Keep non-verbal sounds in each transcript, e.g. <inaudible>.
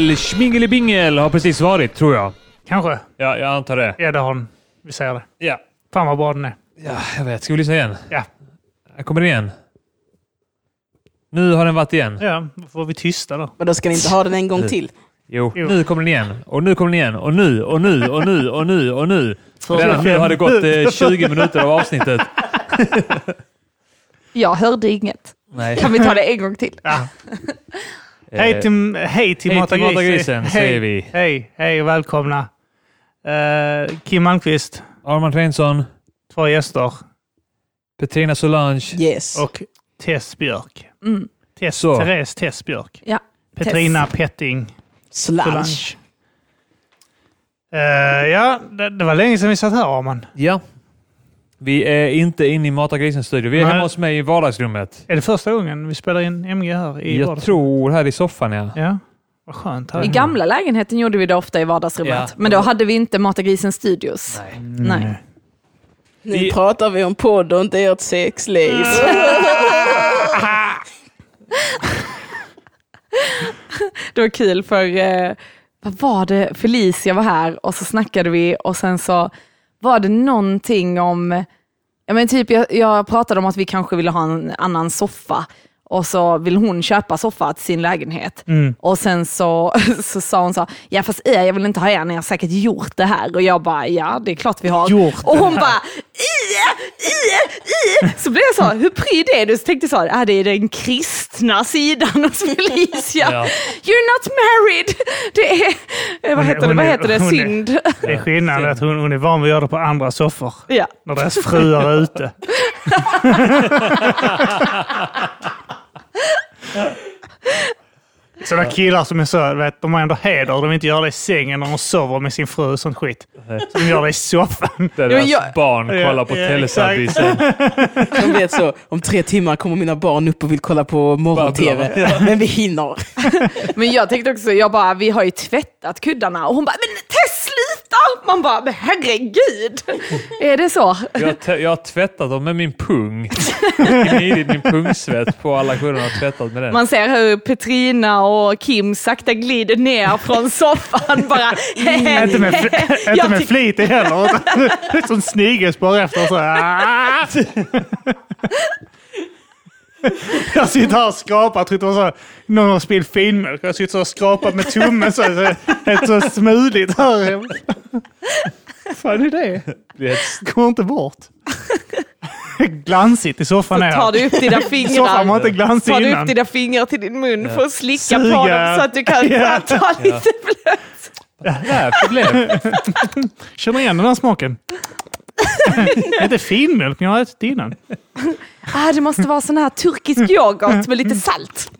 Jingel! Schmingelibingel har precis varit, tror jag. Kanske. Ja, jag antar det. Den. Vi säger det. Ja. Fan vad bra den är. Ja, jag vet. Ska vi lyssna igen? Ja. Här kommer den igen. Nu har den varit igen. Ja, då får vi tysta då. Men då ska ni inte ha den en gång till. Jo, Jo. nu kommer den igen. Och nu kommer den igen. Och nu, och nu, och nu, och nu, och nu. Redan nu har det gått eh, 20 minuter av avsnittet. <laughs> Jag hörde inget. Nej. Kan vi ta det en gång till? Ja. <laughs> Hej till, hej till hej Mata till Grisen. Grisen, hej, säger vi. Hej, hej och välkomna. Eh, Kim Malmqvist, Armand Reinsson, två gäster Petrina Solange. Yes. och Tess Björk. Mm. Tess, Så. Therese Tess Björk. Ja. Petrina Petting Solange. Solange. Eh, ja, det, det var länge sedan vi satt här Arman. Ja. Vi är inte inne i Mata studio. Vi är Nej. hemma hos mig i vardagsrummet. Är det första gången vi spelar in MG här i Jag tror här i soffan, ja. Ja, vad skönt. Här. I gamla lägenheten gjorde vi det ofta i vardagsrummet. Ja. Men då hade vi inte Mata Studios. Nej. Nu Vi- pratar vi om podd och inte ert sexliv. <laughs> Det var kul för, eh, vad var det, Felicia var här och så snackade vi och sen så var det någonting om, ja men typ jag, jag pratade om att vi kanske ville ha en annan soffa och så vill hon köpa soffa till sin lägenhet. Mm. Och sen så, <laughs> så sa hon så, ja fast er, jag vill inte ha er, ni har säkert gjort det här. Och jag bara, ja det är klart vi har. Gjort och hon bara. Så blev jag så, hur pryd är du? Så tänkte jag så, ah, det är den kristna sidan hos Felicia. Ja. You're not married! Det är, eh, vad Hon heter det, hon vad är- heter det, hon är- synd. Det är skillnad att hon, hon är van vid att göra det på andra soffor. Ja. När deras fruar är ute. <laughs> Sådana killar som är så, vet, de har ändå heder. De vill inte göra det i sängen när de sover med sin fru och sånt skit. Så de gör det i soffan. Där deras jag- barn Ja, kollar på ja, Teletubbiesen. De vet så, om tre timmar kommer mina barn upp och vill kolla på morgon-tv. Men vi hinner. Men jag tänkte också, jag bara, vi har ju tvättat kuddarna. Och hon bara, men Tess sluta! Man bara, men herregud! <laughs> Är det så? Jag, jag har tvättat dem med min pung. <laughs> Gnidit min pungsvett på alla kuddarna och tvättat med den. Man ser hur Petrina och Kim sakta glider ner från <laughs> soffan bara. inte med, inte med flit heller. Som snigelspår efter. Så. <laughs> Jag sitter här och skrapar. Jag tror det var så, någon har spillt filmjölk. Jag sitter så och skrapar med tummen. Så, så, helt så smuligt här. fan är det? Det är Går inte bort. <laughs> Glansigt i soffan är tar du upp dina Soffan var fingrar. inte glansig Tar du upp dina fingrar till din mun för att slicka på Suga. dem så att du kan Ja. ta lite blött. Där, problem. <laughs> Känner igen den här smaken. <laughs> det är inte filmjölk, men jag har ätit det innan. Ah, det måste vara sån här turkisk yoghurt med lite salt.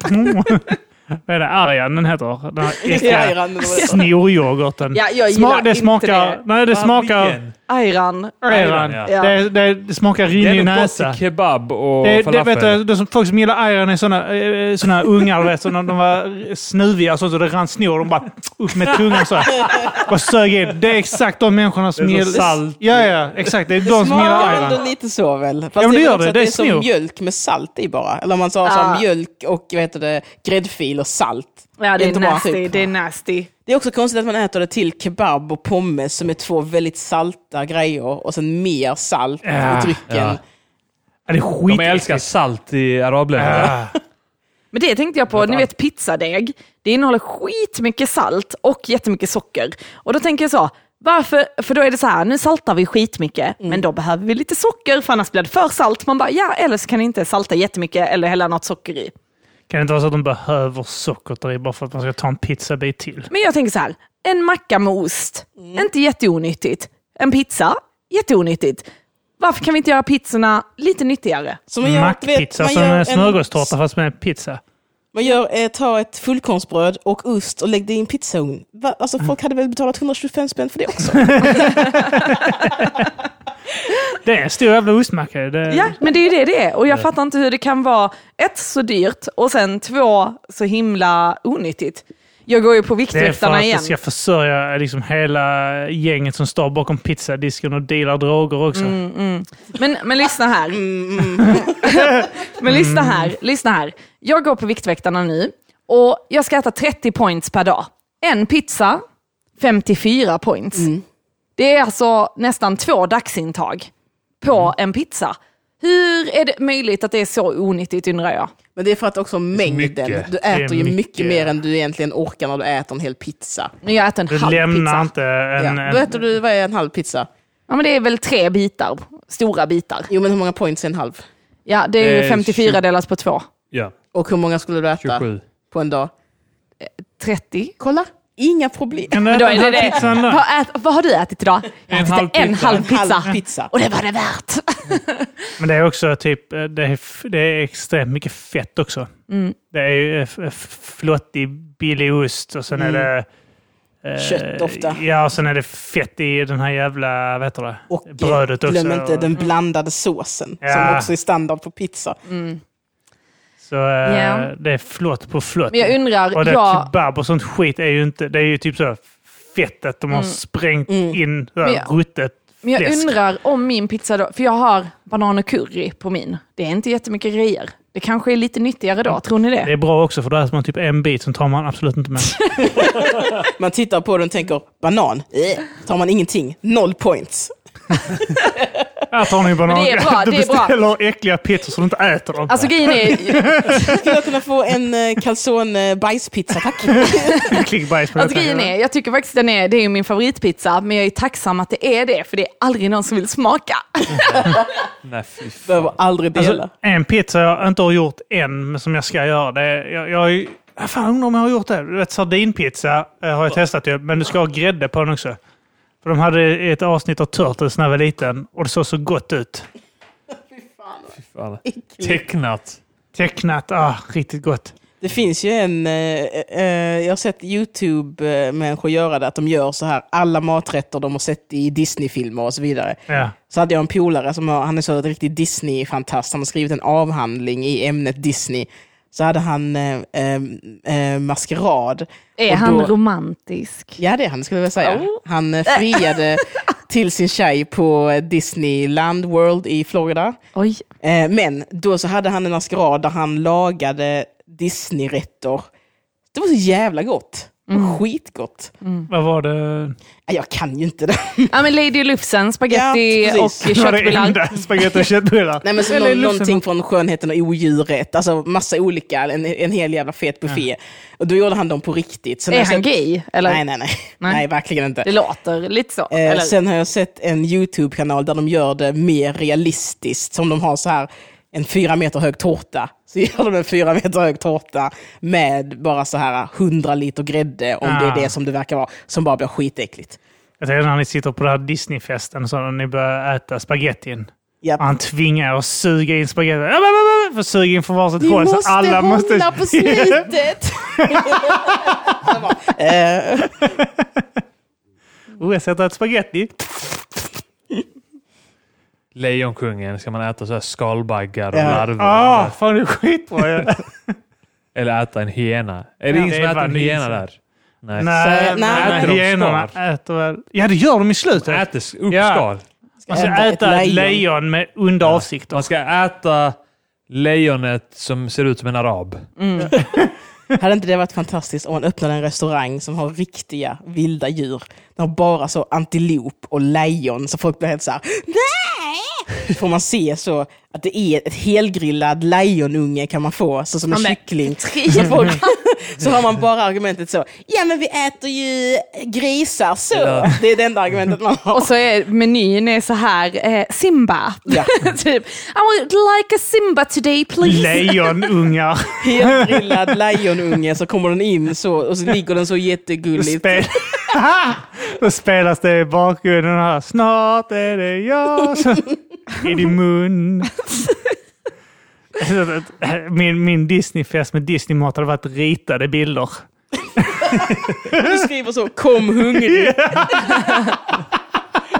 Vad är det? Arjan den heter? Den här <laughs> Ja, äckliga snoryoghurten. Ja, jag Sma- gillar det inte smakar, det. Nej, det smakar... Ayran. Ayran. ja. Ja. Det, det, det smakar Det rinnig är gott näsa. till kebab och Det, det, falafel. vet du, det som, folk som gillar ayran är såna, eh, såna ungar, vet, så de var snuviga så, så det rann snor. De bara upp med tungan så. här. Bara sög in. Det är exakt de människorna som Det är så gillar... salt. Ja, ja, exakt. Det är de som gillar Smakar ändå ayran. lite så väl? Fast Ja, men det är gör det. Det är det är som mjölk med salt i bara. Eller om man sa Ah. som mjölk och vad heter det, gräddfil och salt. Ja, det är Inte nasty. typ. Det är nasty. Det är också konstigt att man äter det till kebab och pommes som är två väldigt salta grejer och sen mer salt Ja, i drycken. ja. Ja, det är skit. De älskar salt i arabländerna. Ah. <laughs> Men det tänkte jag på, ni vet pizzadeg. Det innehåller skitmycket salt och jättemycket socker. Och då tänker jag så, varför? För då är det så här, nu saltar vi skitmycket, men då behöver vi lite socker, för annars blir det för salt. Man bara, ja, eller så kan ni inte salta jättemycket eller hälla något socker i. Kan det inte vara så att de behöver sockret där i bara för att man ska ta en pizzabit till? Men jag tänker så här, en macka med ost, inte jätteonyttigt. En pizza, jätteonyttigt. Varför kan vi inte göra pizzorna lite nyttigare? Man gör, Mackpizza vet, som gör en, smörgåstårta fast med pizza. Man gör, eh, tar ett fullkornsbröd och ost och lägger det i en pizzaugn. Va? Alltså folk hade väl betalat 125 spänn för det också? <laughs> Det är en stor jävla ostmacka. Det, Ja, men det är ju det det är. Och jag fattar inte hur det kan vara ett, så dyrt och sen två, så himla onyttigt. Jag går ju på Det är för Viktväktarna att igen. det ska försörja liksom hela gänget som står bakom pizzadisken och dealar droger också. Men, men lyssna här. Mm, <laughs> men lyssna här, lyssna här. Jag går på Viktväktarna nu Och jag ska äta 30 points per dag. En pizza, 54 points. Det är alltså nästan två dagsintag på en pizza. Hur är det möjligt att det är så onyttigt undrar jag? Men det är för att också mängden. mycket. Du äter ju mycket. mycket. mer än du egentligen orkar när du äter en hel pizza. Men jag äter en Du halv lämnar pizza. inte en... Ja. Då äter du, vad är en halv pizza? Ja, men det är väl tre bitar, stora bitar. Jo, men hur många points är en halv? Ja, det är Eh, 54 tjugo- delat på två. Ja, Och hur många skulle du äta 27. på en dag? 30. Kolla, inga problem. Men då är en det halv det. Vad, ät, vad har du ätit idag? Jag En halv en pizza. halv En pizza. halv pizza. Och det var det värt. Men det är också typ, eh, det är, det är extremt mycket fett också. Mm. Det är ju eh, f- flottig, billig ost och sen är det... eh, Mm. Kött ofta. Ja, och sen är det fett i den här jävla, vad heter det? Och eh, Brödet också. glöm inte den blandade såsen, Ja. som också är standard på pizza. Så Ja. det är flott på flott. Men jag undrar, och det jag- kebab och sånt skit är ju inte, det är ju typ så fettet de har sprängt in, så här, Mm. Jag- ruttet Men jag fläsk. undrar om min pizza då, för jag har banan och curry på min. Det är inte jättemycket grejer. Det kanske är lite nyttigare då, tror ni Det det? är bra också för då äter man typ en bit, sen tar man absolut inte med. <laughs> Man tittar på den och tänker banan, eh. tar man ingenting, noll points. <laughs> Banan. Men det är bra, du det är bra. beställer äckliga pizzor så du inte äter dem. Alltså grejen är, <laughs> Skulle jag kunna få en eh, calzone bajspizza tack? <laughs> Klickbajs på alltså grejen är, jag tycker faktiskt den är, det är min favoritpizza, men jag är tacksam att det är det, för det är aldrig någon som vill smaka. <laughs> Nej, fy fan. Behöver aldrig dela. Alltså, en pizza jag inte har gjort än, men som jag ska göra. Det är, jag, jag, fan, undrar om jag har gjort det. Du vet, sardinpizza eh, har jag testat ju, men du ska ha grädde på den också. För de hade ett avsnitt av Turtles när jag var liten och det såg så gott ut. Fan. Tecknat. Tecknat, ah, riktigt gott. Det finns ju en, eh, eh, jag har sett YouTube-människor göra det, att de gör så här, alla maträtter de har sett i Disney-filmer och så vidare. Ja. Så hade jag en polare som har, han är så ett riktigt Disney-fantast, han har skrivit en avhandling i ämnet Disney. Så hade han eh, eh, eh, maskerad. Är Och han då- romantisk? Ja, det är han skulle jag vilja säga. Oh. Han eh, friade <laughs> till sin tjej på Disneyland World i Florida. Oj. Eh, men då så hade han en maskerad där han lagade Disney-rätter. Det var så jävla gott. Var Skitgott. Vad var det? Jag kan ju inte det. Ja men Lady Lufsen, spaghetti Ja, och köttbullar. enda spagetti och köttbullar. Nej, men så någon, någonting från Skönheten och odjuret. Alltså massa olika, en, en hel jävla fet buffé. Och då gjorde han dem på riktigt. Sen Är han sett- gay? Eller? Nej, nej, nej, nej. Nej. verkligen inte. Det låter lite så. Eh, eller? sen har jag sett en YouTube-kanal där de gör det mer realistiskt. Som de har så här en fyra meter hög tårta. Så gör de en fyra meter hög tårta med bara så här 100 liter grädde, om det Ah. är det som det verkar vara, som bara blir skitäckligt. Jag tänker när ni sitter på den här Disneyfesten så när ni börjar äta spagettin. Och han tvingar er att suga in spagettin. För suga in från varsitt håll. så alla hålla måste... på <laughs> slutet! Bara, <laughs> eh, Oh, jag äta ett spagetti. Lejonkungen ska man äta så här skalbaggar och Ja. larver. Ah, fan det är skitbra. Ja. <laughs> Eller äta en hyena. Är det Ja, ingen det som äter en hyena så. där? Nej. Nej, Så- nej. Äter de hyenorna äter väl... Ja, det gör de i slutet. Äter s- upp Ja. skal. Man ska äta ett äta ett lejon. lejon med onda avsikter. Man ska äta lejonet som ser ut som en arab. <laughs> Hade inte det varit fantastiskt om man öppnade en restaurang som har riktiga vilda djur? De har bara så antilop och lejon, så folk blir helt så här, nej! <laughs> Får man se så att det är ett helgrillad lejonunge kan man få, så som en Ja, kyckling. <laughs> Så, folk, <laughs> så har man bara argumentet så, ja men vi äter ju grisar så. Ja. Det är det enda argumentet man har. Och så är menyn är så här, eh, Simba. Ja. <laughs> typ, I would like a Simba today please. Lejonungar. Helgrillad lejonunge, så kommer den in så, och så ligger den så jättegulligt. Spel... Då spelas det i bakgrunden här. Snart är det jag. I din mun. <laughs> Min, min Disneyfest med Disneymat hade varit ritade bilder. Du skriver så, kom hungrig. <laughs> <laughs>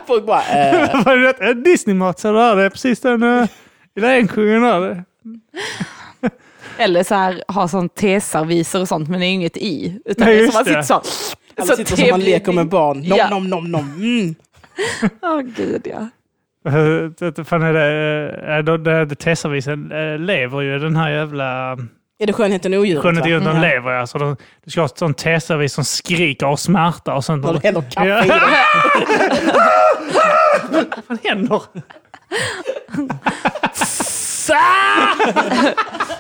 Folk bara, eh, Var det Disneymat så där, det är precis den uh, Lejonkungen där. Eller så här, ha sån teserviser och sånt, men det är inget i. Utan Nej, det är som man sitter så. alla sitter som man leker med barn. Nom, Ja. nom, nom, nom. Mm. Åh gud ja. Det- fan är det, uh, det, det, det Tessavisen uh, lever ju i den här jävla Är det skönheten och odjuret? Skönheten och odjuret, de lever alltså. De, du ska ha ett sånt teservis som skriker av smärta och sånt. När du häller kaffe Ja. i det. <laughs> Vad händer?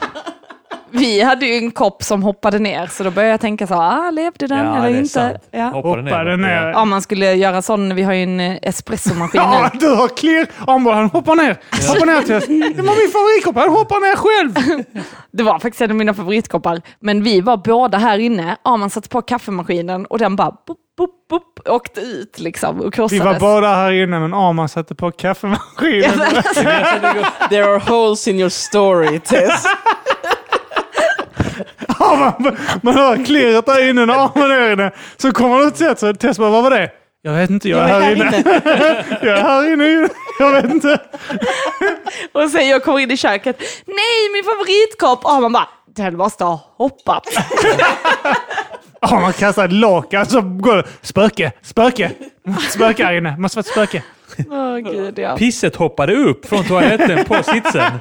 <laughs> Vi hade ju en kopp som hoppade ner, så då började jag tänka så, ah, levde den Ja, eller inte? Ja. Hoppade Hoppade ner. Ja, man skulle göra sån, vi har ju en eh, espressomaskin Ja, nu. du har klirr. Bara, han hoppar ner. Hoppar ner till Det var min favoritkopp. Han hoppar ner själv. <laughs> Det var faktiskt en av mina favoritkoppar. Men vi var båda här inne, ja, man satte på kaffemaskinen och den bara boop, boop, boop, åkte ut liksom och Vi krossades. var båda här inne, men Arman satte på kaffemaskinen. There are holes in your story, Tess. <laughs> <laughs> Arman, man hör klirret där inne när Arman är inne. Så kommer han ut och så Tess bara, vad var det? Jag vet inte, jag är här inne. <laughs> Jag är här inne. <laughs> Jag vet inte. Och sen jag kommer in i köket, nej min favoritkopp! Och man bara, den måste ha hoppat. Arman kastar ett lakan så går det. Spöke, spöke. Spöke här inne. Måste vara ett spöke. Åh gud ja. Pisset hoppade upp från toaletten på sitsen.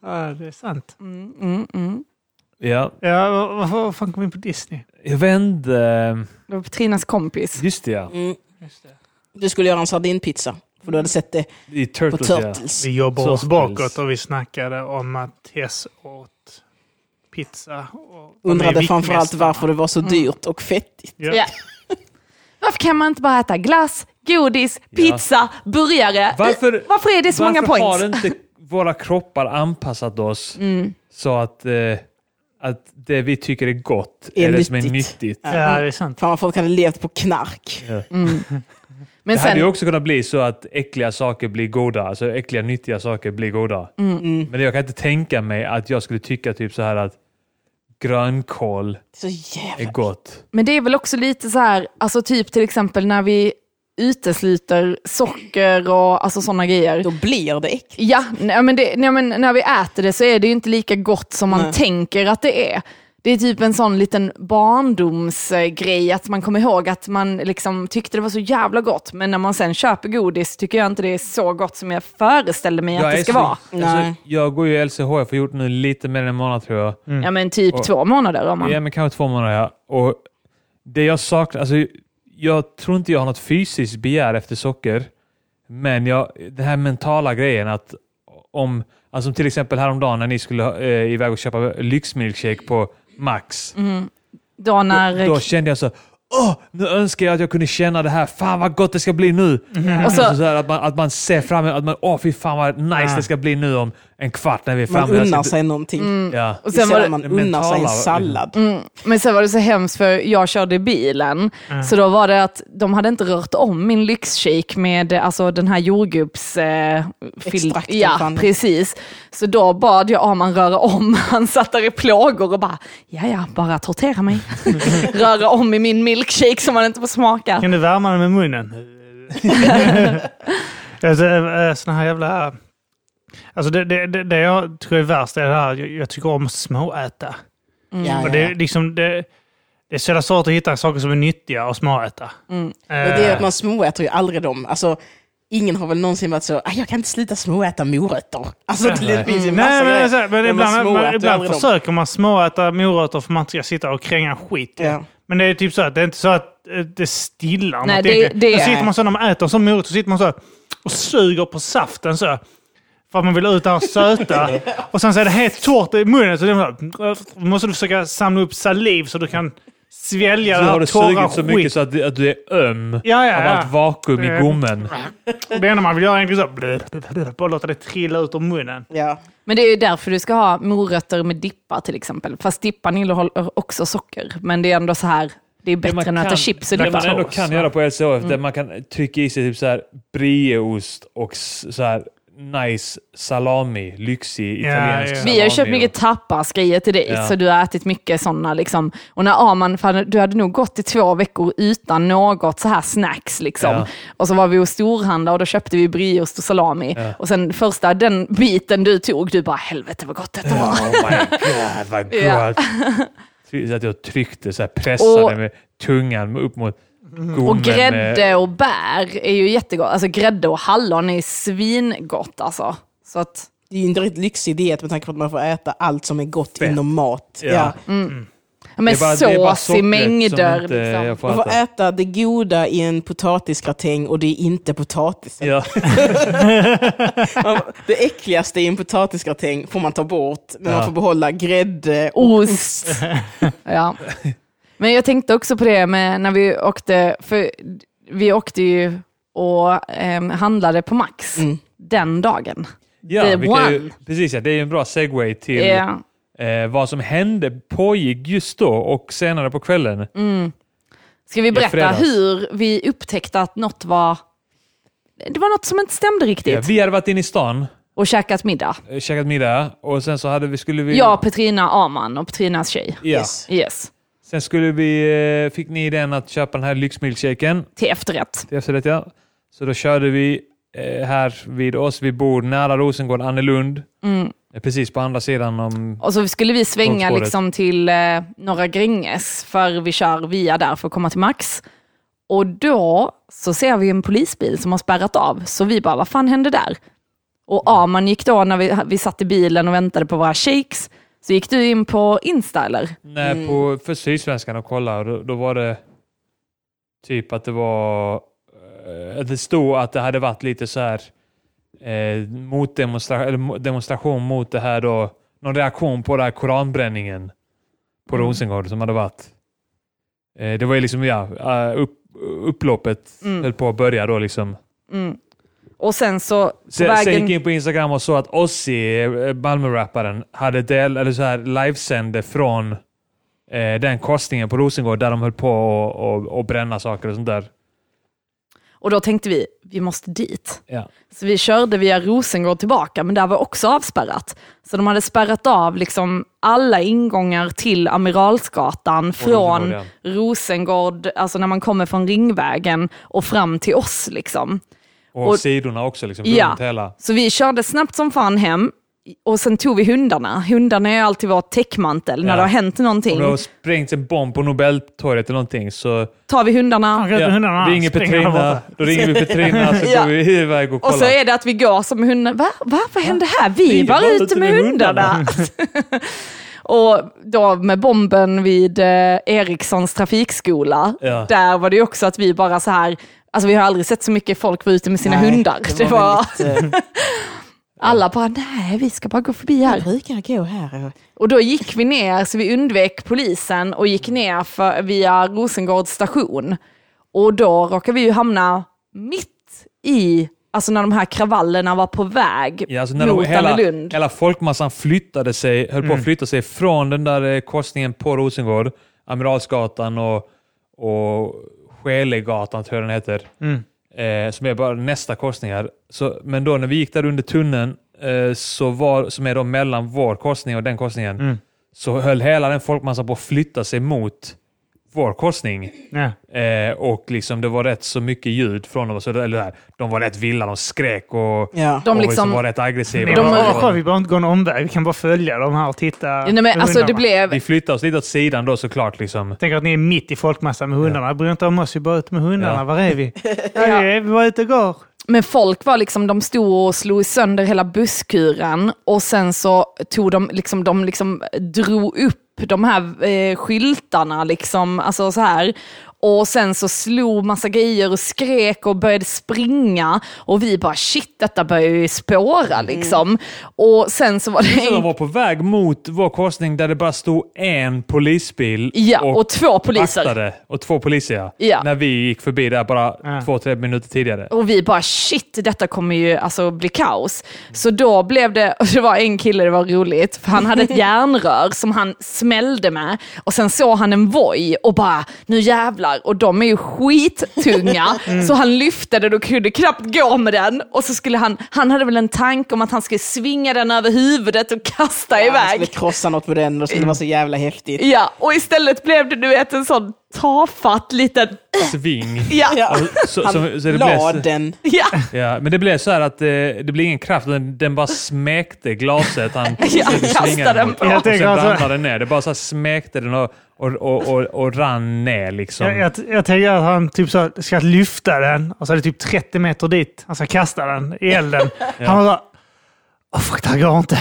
Ja, det är sant. Ja, Ja, vad, fan kom vi in på Disney? jag inte. Det var Petrinas kompis. Just det, ja. Mm. Du skulle göra en sardinpizza, för du hade sett det I på Turtles, ja. Turtles. Vi jobbar oss Turtles. bakåt och vi snackade om att Tess åt pizza. Och Undrade framförallt varför det var så dyrt och fettigt. Ja. Ja. Varför kan man inte bara äta glass, godis, pizza, burgare? Varför, Varför är det så många varför har points? inte <laughs> våra kroppar anpassat oss Mm. så att, eh, att det vi tycker är gott Är är, det som är nyttigt. Ja, det är sant. Fan vad folk hade levt på knark. Ja. Men <laughs> Det hade ju sen, också kunnat bli så att äckliga saker blir goda. Alltså äckliga, nyttiga saker blir goda. Mm. Men jag kan inte tänka mig att jag skulle tycka typ så här att grönkål Så är gott. men det är väl också lite så här, alltså typ till exempel när vi utesluter socker och alltså sådana grejer. Då blir det äckligt. Ja, nej, men, det, nej, men när vi äter det så är det ju inte lika gott som man Nej. tänker att det är. Det är typ en sån liten barndomsgrej, att man kommer ihåg att man liksom tyckte det var så jävla gott, men när man sen köper godis tycker jag inte det är så gott som jag föreställde mig Jag att det ska så- vara. Nej. Alltså, jag går ju LCHF och har gjort nu lite mer än en månad tror jag. Ja men typ Och- två månader om man... Ja, men kanske två månader ja. Och det jag saknar, alltså jag tror inte jag har något fysiskt begär efter socker. Men jag, den här mentala grejen att om, alltså till exempel häromdagen när ni skulle eh, iväg och köpa lyxmilkshake på Max. Då när... Då, då kände jag så Åh, nu önskar jag att jag kunde känna det här. Fan vad gott det ska bli nu. Och så- så här, att, man, att man ser fram emot, att man, åh fy fan vad nice Ja. det ska bli nu om en kvart när vi är Man framme. Ska- unnar sig någonting. Ja. och sen var det, man unnar sig en sallad. Mm, men sen var det så hemskt för jag körde bilen, så då var det att de hade inte rört om min lyxshake med alltså, den här jordgubbs... Eh, Extrakten ja, fan. precis. Så då bad jag Arman röra om. <laughs> Han satt där i plågor och bara, ja ja, bara tortera mig. <laughs> röra om i min milkshake som man inte får smaka. Kan du värma den med munnen? <laughs> alltså, eh, här jävla... Alltså det, det, det, det jag tror är värst är det här, jag, jag tycker om att småäta. Ja, Och ja, det, ja. är liksom, det, det är så jävla svårt att hitta saker som är nyttiga och småäta. Men det är att man småäter ju aldrig dem. Alltså, ingen har väl någonsin varit så, "Ah, jag kan inte sluta småäta morötter. Alltså det Nej. finns ju en Nej, massa men, grejer. så, här, men Men man ibland, småäter man, ibland dem. försöker man småäta morötter för att man inte ska sitta och kränga skit. Ja. Men det är typ så att det är inte så att eh, det stillar Nej, något det- det- Då sitter man så när man äter en sån morot så sitter man så och suger på saften så. För att man vill ut det här söta. <laughs> och sen så är det helt torrt i munnen. Så det är så då måste du försöka samla upp saliv så du kan svälja Så det har här du torra sugit så mycket skit. så att, du- att du är öm Ja, ja, av ja. allt vakuum i Det- gommen. Och <laughs> det enda man vill göra är så. Bara låta det trilla ut ur munnen. Ja. Men det är ju därför du ska ha morötter med dippar till exempel. Fast dippan innehåller också socker. Men det är ändå så här, det är bättre än att äta chips och det man ändå kan göra på LCHF, där man kan trycka i sig typ så här brieost och så här nice salami, lyxig italiensk ja. salami. Vi har köpt och- mycket tapas-grejer till dig, Ja. så du har ätit mycket sådana. Liksom. Och när Arman, för du hade nog gått i två veckor utan något så här snacks. Liksom. Och så var vi hos storhandla och då köpte vi brieost och salami. Och sen första den biten du tog, du bara helvete vad gott detta var. Oh my god, vad <laughs> gott! Så att jag tryckte, så här, <laughs> pressade Och- med tungan upp mot... Gourmet Och med- grädde och bär är ju jättegott. Alltså grädde och hallon är svingott alltså. Så att, Det är ju inte riktigt lyxig diet med tanke på att man får äta allt som är gott Fett. inom mat. Ja. Ja. men Det är bara- sås i mängder. inte liksom. får Man får äta. det goda i en potatisgratäng och det är inte potatisen. Ja. <laughs> Det äckligaste i en potatisgratäng får man ta bort, men Ja. man får behålla grädde och Ost. ja. <laughs> Men jag tänkte också på det med när vi åkte, för vi åkte ju och em, handlade på Max Mm. den dagen. Ja, The vi kan ju, one. precis, ja, det är en bra segway till Ja. eh, vad som hände, pågick just då och senare på kvällen. Ska vi berätta hur vi upptäckte att något var, det var något som inte stämde riktigt Ja, vi hade varit inne i stan, och käkat middag. eh, käkat middag och sen så hade vi, skulle vi... Jag, Petrina Aman och Petrinas tjej. Ja. Yes. Yes. Sen skulle vi, eh, fick ni den att köpa den här lyxmilkshaken Till efterrätt. till efterrätt. Ja. Så då körde vi eh, här vid oss, vi bor nära Rosengård, Annelund. Mm. Precis på andra sidan om... Och så skulle vi svänga liksom till eh, Norra Gränges, för vi kör via där för att komma till Max. Och då så ser vi en polisbil som har spärrat av, så vi bara, vad fan hände där? Och Aman gick då när vi, vi satt i bilen och väntade på våra shakes, så gick du in på Insta eller? Nej, på, för Sydsvenskan och kolla och då, då var det typ att det var... eh, att Det stod att det hade varit lite så här eh, motdemonstra, eller mo- demonstration mot det här då. Någon reaktion på den här koranbränningen på Rosengård som hade varit. Eh, det var ju liksom, ja, eh, upp, upploppet Mm. höll på att börja då liksom. Mm. Och sen så, Sen, sen gick vägen... jag in på Instagram och såg att Ozzy, eh, Malmö-rapparen, hade del, eller så här livesände från eh, den korsningen på Rosengård där de höll på och, och, och bränna saker och sånt där. Och då tänkte vi, vi måste dit. Ja. Så vi körde via Rosengård tillbaka, men där var också avspärrat. Så de hade spärrat av liksom alla ingångar till Amiralsgatan från Rosengård, Rosengård, alltså när man kommer från Ringvägen och fram till oss. Liksom. Och, Och- sidorna också, liksom, Ja. hela. Så vi körde snabbt som fan hem och sen tog vi hundarna. Hundarna är alltid vår täckmantel. När Ja. det har hänt någonting Om det har sprängts en bomb på Nobeltorget eller någonting så tar vi hundarna. Räddar hundarna. ringer Petrina, då ringer vi Petrina så <laughs> Ja. går vi iväg och Och så kollar. är det att vi går som hundar. Va? Va? Vad hände här? Vi, Vi var var ute med med hundarna. <laughs> och då med bomben vid eh, Erikssons trafikskola, Ja. där var det ju också att vi bara så här, alltså vi har aldrig sett så mycket folk vara ute med sina Nej, hundar. Det <laughs> var, väldigt, eh, <laughs> alla bara, nej vi ska bara gå förbi här. Jag brukar gå här. Och då gick vi ner, så vi undvek polisen och gick ner för, via Rosengårds station. Och då råkade vi ju hamna mitt i, alltså när de här kravallerna var på väg Ja, alltså när mot de, hela, Annelund. hela folkmassan flyttade sig, höll på Mm. att flytta sig från den där eh, korsningen på Rosengård, Amiralsgatan och, och Skelegatan tror jag den heter. Mm. Eh, som är bara nästa korsningar. Så, men då när vi gick där under tunneln, eh, så var, som är då mellan vår korsning och den korsningen, Mm. så höll hela den folkmassan på att flytta sig mot vår korsning. Ja. Eh, och liksom det var rätt så mycket ljud från dem. Så det, eller det här, de var rätt vilda, de skrek och, Ja. De och liksom- var rätt aggressiva. De- de, Och- de, vi behöver inte gå en omväg. Vi kan bara följa dem här och titta. Nej, men alltså det blev, Vi flyttade oss lite åt sidan då såklart. Liksom. Tänk att ni är mitt i folkmassan med hundarna. Bryr inte om oss, vi bara ute med hundarna. Ja. Var är vi? <laughs> ja. Vi var ute och går. men folk var liksom, de stod och slog sönder hela busskuren och sen så tog de, liksom, de liksom drog upp de här eh, skyltarna, liksom, alltså så här. Och sen så slog massa grejer och skrek och började springa. Och vi bara shit, detta börjar ju spåra liksom. Och sen så var det Så de var på väg mot vår korsning där det bara stod en polisbil ja, och, två poliser. vaktade. Och två poliser ja. Ja. När vi gick förbi där bara Ja. två, tre minuter tidigare. Och vi bara shit, detta kommer ju alltså bli kaos. Så då blev det, och <laughs> det var en kille, det var roligt, för han hade ett <laughs> järnrör som han smällde med. Och sen såg han en voj och bara, nu jävlar. Och de är ju skittunga. <laughs> Så han lyfte den och kunde knappt gå med den. Och så skulle han, han hade väl en tanke om att han skulle svinga den över huvudet och kasta Jag iväg. skulle krossa något med den och det skulle vara så jävla häftigt. Ja, och istället blev det du vet en sån tafatt liten... sving. <laughs> Ja, Ja. Och Så, Han så, så det la blev, den. ja. ja, men det blev så här att eh, det blev ingen kraft. Den, den bara smekte glaset han <laughs> Ja, kastade den på. Och sen tänker alltså- ramlade den ner. Det bara så här smekte den och, och, och, och, och rann ner liksom. Jag, jag, jag tänker att han typ så ska lyfta den och så är det typ 30 meter dit. Han ska kasta den i elden. <laughs> Han bara Åh fuck, det här går inte.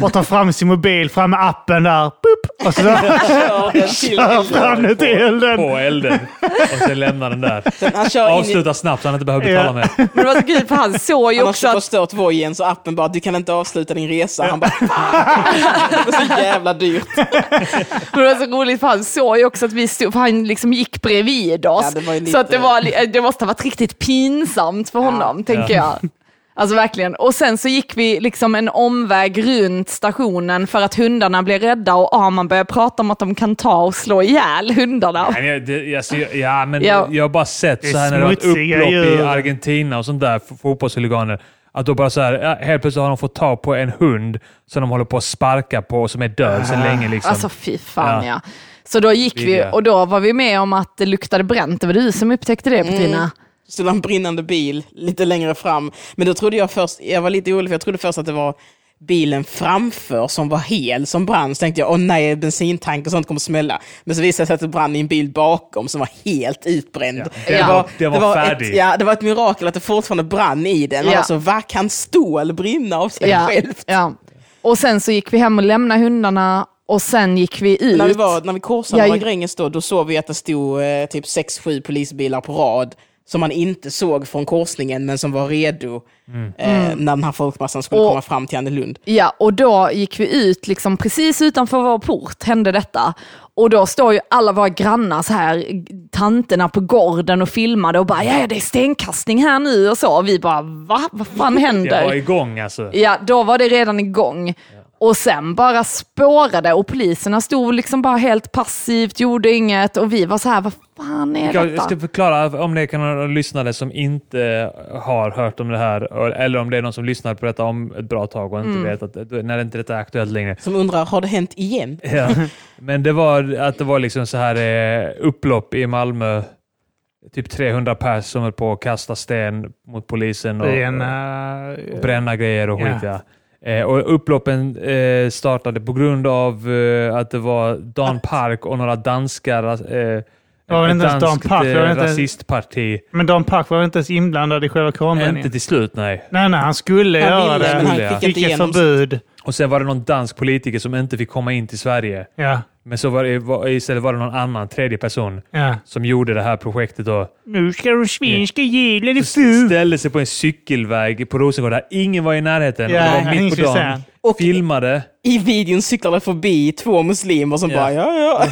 Bara tar fram sin mobil, fram med appen där. Boop, och så <laughs> Kör fram den till elden. På elden. Och sen lämnar den där. Han kör in i... Avsluta snabbt så han inte behöver betala Ja. mer. Men det var så kul för han såg ju Han också har att förstört vojen så appen bara, du kan inte avsluta din resa. Han bara, det var så jävla dyrt. <laughs> Men det var så roligt för han såg ju också att vi stod, för han liksom gick bredvid oss. Ja, det var ju lite- Så att det, var, li- det måste ha varit riktigt pinsamt för honom, tänker jag. Alltså verkligen. Och sen så gick vi liksom en omväg runt stationen för att hundarna blev rädda och Arman började prata om att de kan ta och slå ihjäl hundarna. Nej, men jag- det, alltså, jag- ja, men Ja. jag har bara sett så här när det har smutsiga upplopp i djur. Argentina och sånt där, fotbollshuliganer. Att då bara så här, helt plötsligt har de fått tag på en hund som de håller på att sparka på och som är död sedan länge. Liksom. Alltså fy fan ja. Ja. Så då gick vi och då var vi med om att det luktade bränt. Det var du som upptäckte det Petrina. Så stod en brinnande bil lite längre fram. Men då trodde jag först, jag var lite orolig för jag trodde först att det var bilen framför som var hel som brann. Så tänkte jag, åh nej, bensintank och sånt kommer smälla. Men så visade det sig att det brann i en bil bakom som var helt utbränd. Ja. Den var- den var färdig. Ett, ja, det var ett mirakel att det fortfarande brann i den. Ja. Alltså, vad kan stål brinna av sig Ja, självt? ja. Och sen så gick vi hem och lämnade hundarna och sen gick vi ut. När vi, var, när vi korsade Jag- Gränges då, då såg vi att det stod eh, typ 6-7 polisbilar på rad som man inte såg från korsningen men som var redo eh, när den här folkmassan skulle Och- komma fram till Annelund. Ja, och då gick vi ut liksom precis utanför vår port hände detta. Och då står ju alla våra grannar så här, tanterna på gården och filmade och bara ja, ja, det är stenkastning här nu och så. Och vi bara va? Vad fan jag <laughs> var händer? igång alltså. Ja, då var det redan igång. Och sen bara spårade och poliserna stod liksom bara helt passivt, gjorde inget och vi var så här, vad fan är Jag detta? ska förklara om det kan vara lyssnare som inte har hört om det här, eller om det är någon som lyssnar på detta om ett bra tag och inte Mm. vet att när inte detta är aktuellt längre. Som undrar, har det hänt igen? <laughs> Ja. Men det var att det var liksom så här eh, upplopp i Malmö. Typ 300 pers som höll på att kasta sten mot polisen och, Det är en... och eh, bränna grejer och skit. Ja. Eh, och upploppen eh, startade på grund av eh, att det var Dan Park och några danskar. Eh, var väl ett inte ens Dan danskt Park, var eh, inte- rasistparti. Men Dan Park var inte ens inblandad i själva Inte koranbränningen. till slut, nej. Nej, nej, han skulle Han göra ville, det. men han fick Fick inte ett igenom förbud. Och sen var det någon dansk politiker som inte fick komma in till Sverige. Ja, Men så var det, var, istället var det någon annan, tredje person, ja. som gjorde det här projektet. Då. Nu ska de svenska jävlarna Så få. ställde sig på en cykelväg på Rosengård där ingen var i närheten. Ja, och det var ingen mitt på dagen. Och Filmade. i videon cyklade förbi två muslimer som Ja. bara, ja ja.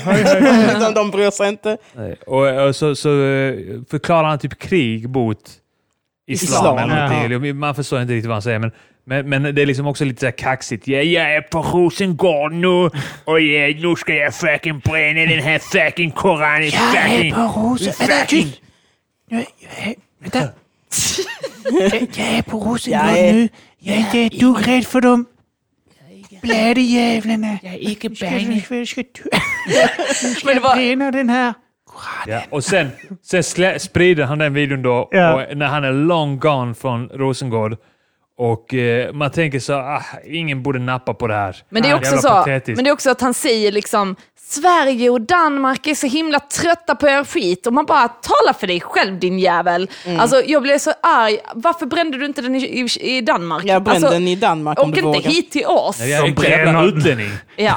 de, <laughs> de bryr sig inte. Nej. Och, och så, så eh, förklarar han typ krig mot islam. Islam, eller ja. Man förstår inte riktigt vad han säger. Men, men, men det är liksom också lite så här kaxigt. Ja, jag är på Rosengård nu och ja, nu ska jag fucking bränna den här fucking koranen. Jag är på Rosengård. Vänta. <laughs> Jag är på Rosengård Jag nu. Jag är inte ett dugg rädd för dem. Blädejävlarna. Jag är inte Ska du ska, var, bränna den här. Ja, och sen, sen sprider han den videon då Ja. och när han är long gone från Rosengård. Och eh, man tänker så, ah, ingen borde nappa på det här. Men det är Ah, också så, patetiskt. men det är också att han säger liksom Sverige och Danmark är så himla trötta på er skit och man bara tala för dig själv din jävel. Mm. Alltså jag blev så arg, varför brände du inte den i, i, i Danmark? Jag brände alltså, den i Danmark om Åk du inte vågar. hit till oss. Nej, jävla bränner- utlänning. <laughs> Ja.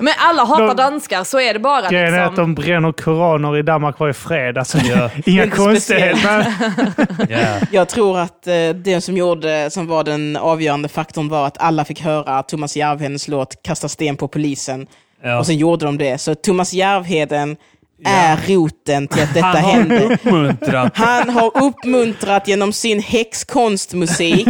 Men alla hatar De- danskar, så är det bara. Grejen är att Liksom. de bränner koraner i Danmark varje fredag. Så Ja. <laughs> inga Inte konstigheter. <laughs> Ja. Jag tror att eh, det som, gjorde, som var den avgörande faktorn var att alla fick höra Thomas Järvhedens låt Kasta sten på polisen. Ja. Och sen gjorde de det. Så Thomas Järvheden är roten till att detta Han har händer. uppmuntrat. Han har uppmuntrat genom sin häxkonstmusik,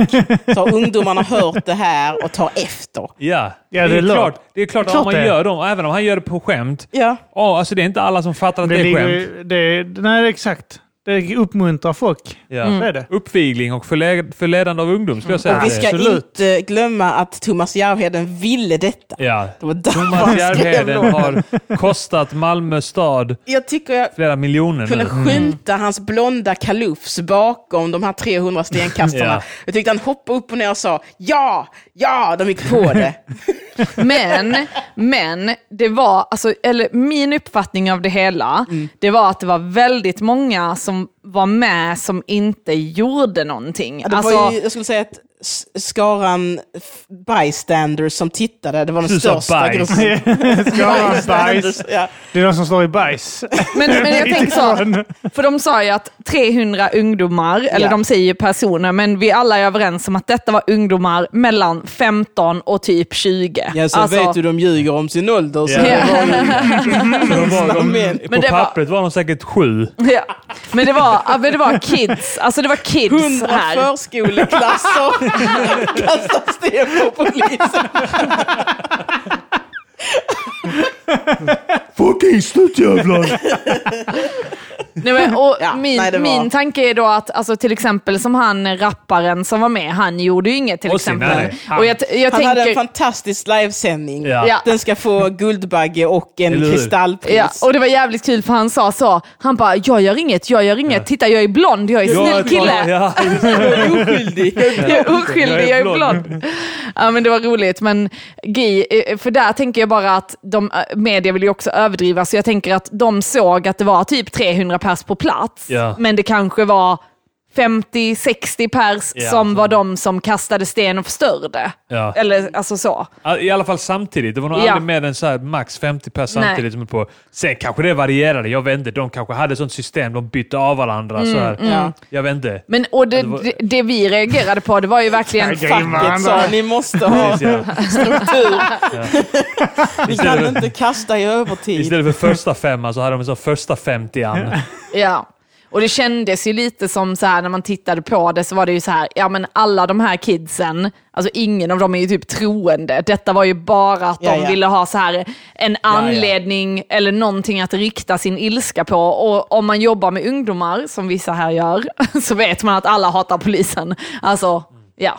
så har ungdomarna hört det här och tar efter. Ja, Ja, det, är det låter- klart, det är klart klart att man det. gör dem, även om han gör det på skämt. Ja, Oh, alltså det är inte alla som fattar att det, Det är ligger, skämt. det, nej, exakt. Det uppmuntrar folk. Ja. Så är det. Uppvigling och förle- förledande av ungdom skulle jag säga. Och vi ska Absolut. inte glömma att Thomas Järvheden ville detta. Ja. Det Thomas Järvheden har kostat Malmö stad Jag tycker jag flera miljoner kunde nu. skymta hans blonda kalufs bakom de här 300 stenkastarna. Ja. Jag tyckte han hoppade upp och ner och sa ja, ja, de gick på det. <laughs> Men, men det var, alltså, eller min uppfattning av det hela, det var att det var väldigt många som var med som inte gjorde någonting. Ja, alltså, ju, jag skulle säga att skaran bystanders som tittade, det var den Du sa största bajs. gruppen. <laughs> Ska vara bajs. Ja. Det är de som står i bajs. men, men jag <laughs> tänker så, för de sa ju att 300 ungdomar, eller Ja. de säger ju personer, men vi alla är överens om att detta var ungdomar mellan 15 och typ 20. Ja, så Alltså, vet du de ljuger om sin ålder. Så det var <laughs> de var, de, Men- på Men det var- pappret var de säkert sju. Ja. Men det var, men det var kids, alltså det var kids hundra här. förskoleklasser kastar sten på polisen. Fucking stuttjävlar! Nej, men, och <laughs> Ja, min, nej, var- min tanke är då att alltså, till exempel som han rapparen som var med, han gjorde ju inget till Och exempel. nej, nej. Och jag, jag Han hade en tänker, fantastisk livesändning. Ja. Den ska få Guldbagge och en Eller kristallpris. ja, och det var jävligt kul för han sa så, han bara jag gör inget, jag gör inget, titta jag är blond, jag är snäll kille. Ja, <laughs> Oskyldig. <laughs> Jag är oskyldig, Jag är jag är blond. Ja men det var roligt, men Gi, eh, för där tänker jag bara att de, eh, media vill ju också överdriva, så jag tänker att de såg att det var typ 300 pers på plats, Ja. men det kanske var 50-60 pers Ja. som var de som kastade sten och förstörde. Ja. Eller alltså så. I alla fall samtidigt. Det var nog Ja. aldrig mer än så här max 50 pers samtidigt. Som är på. Sen kanske det varierade. Jag vet inte. De kanske hade ett sånt system. De bytte av varandra. så här. Ja. Jag vet inte. Men, och det, Ja, det var- det, vi reagerade på, det var ju verkligen... <laughs> Facket sa ni måste ha struktur. Vi <laughs> kan inte kasta i övertid. istället för första femman så hade de sån första femtian. Ja. Och det kändes ju lite som så här när man tittade på det så var det ju så här, ja men alla de här kidsen, alltså ingen av dem är ju typ troende. Detta var ju bara att de Ja, ja. ville ha så här en anledning eller någonting att rikta sin ilska på. Och om man jobbar med ungdomar, som vissa här gör, <laughs> så vet man att alla hatar polisen. Alltså, ja.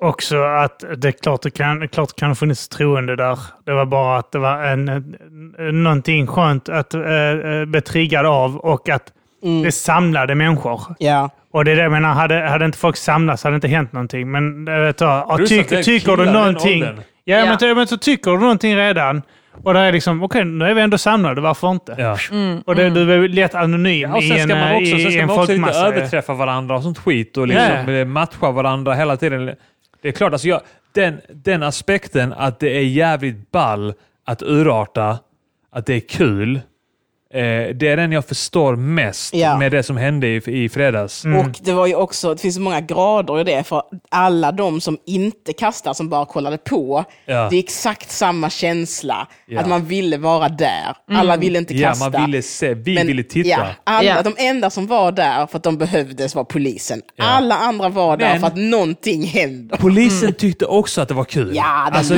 Också att det är klart det kan, klart det kan ha funnits troende där. Det var bara att det var en, en, någonting skönt att äh, bli triggad av och att det samlade människor. Ja. Och det är det jag menar, hade, hade inte folk samlats hade det inte hänt någonting. Men vet du, ja, Plus att det tycker, du i någonting... Ja, Ja. Men, ty- men så tycker du någonting redan. Och det är liksom, okej, nu är vi ändå samlade, varför inte? Ja. Och det, du är lätt anonym Ja, och i sen en, ska man eh, också, sen i ska en man också inte överträffa varandra och sånt skit och liksom Ja. matcha varandra hela tiden. Det är klart, alltså jag, den, den aspekten att det är jävligt ball att urarta, att det är kul, eh, det är den jag förstår mest Ja. med det som hände i, i fredags. Mm. Och det var ju också, det finns så många grader i det, för alla de som inte kastar, som bara kollade på, Ja. det är exakt samma känsla. Ja. Att man ville vara där. Alla ville inte Ja, kasta. man ville se, vi Men, ville titta. Ja, alla, Ja. De enda som var där för att de behövdes var polisen. Alla andra var där Men- för att någonting händer. Polisen tyckte också att det var kul. Ja, alltså,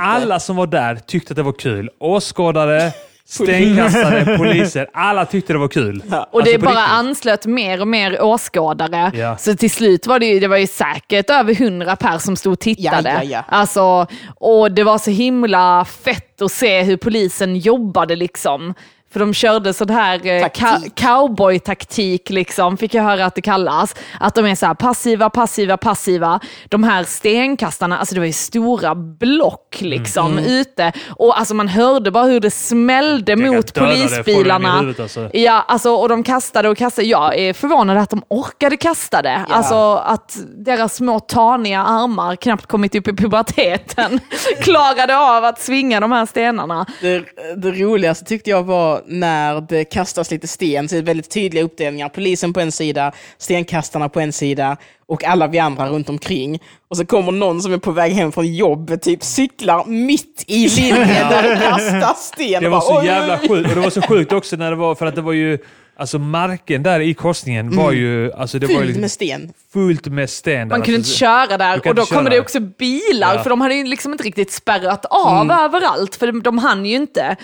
alla som var där tyckte att det var kul. Åskådare, <laughs> stenkastare, <laughs> poliser. Alla tyckte det var kul. Ja. Och det Alltså, på bara riktigt. anslöt mer och mer åskådare. Ja. Så till slut var det ju, det var ju säkert över hundra pers som stod och tittade. Ja, ja, ja. Alltså, och det var så himla fett att se hur polisen jobbade liksom. För de körde sån här eh, ka- cowboy-taktik, liksom, fick jag höra att det kallas. Att de är så här passiva, passiva, passiva. De här stenkastarna, alltså det var ju stora block liksom ute. Och alltså man hörde bara hur det smällde mot det, i polisbilarna. huvudet, alltså. Ja, alltså, och de kastade och kastade. Jag är förvånad att de orkade kasta det. Alltså att deras små taniga armar, knappt kommit upp i puberteten, <laughs> klarade av att svinga de här stenarna. Det, det roligaste tyckte jag var när det kastas lite sten, så är det väldigt tydliga uppdelningar. Polisen på en sida, stenkastarna på en sida och alla vi andra runt omkring. Och så kommer någon som är på väg hem från jobbet, typ cyklar mitt i <laughs> linjen där det kastas sten. Det var så jävla sjukt. Och det var så sjukt också när det var, för att det var ju alltså marken där i korsningen var ju, alltså det var ju liksom med sten. fullt med sten. där. Man kunde inte alltså, köra Du där och då inte kommer köra. det också bilar Ja. för de hade ju liksom inte riktigt spärrat av Mm. överallt för de, de hann ju inte.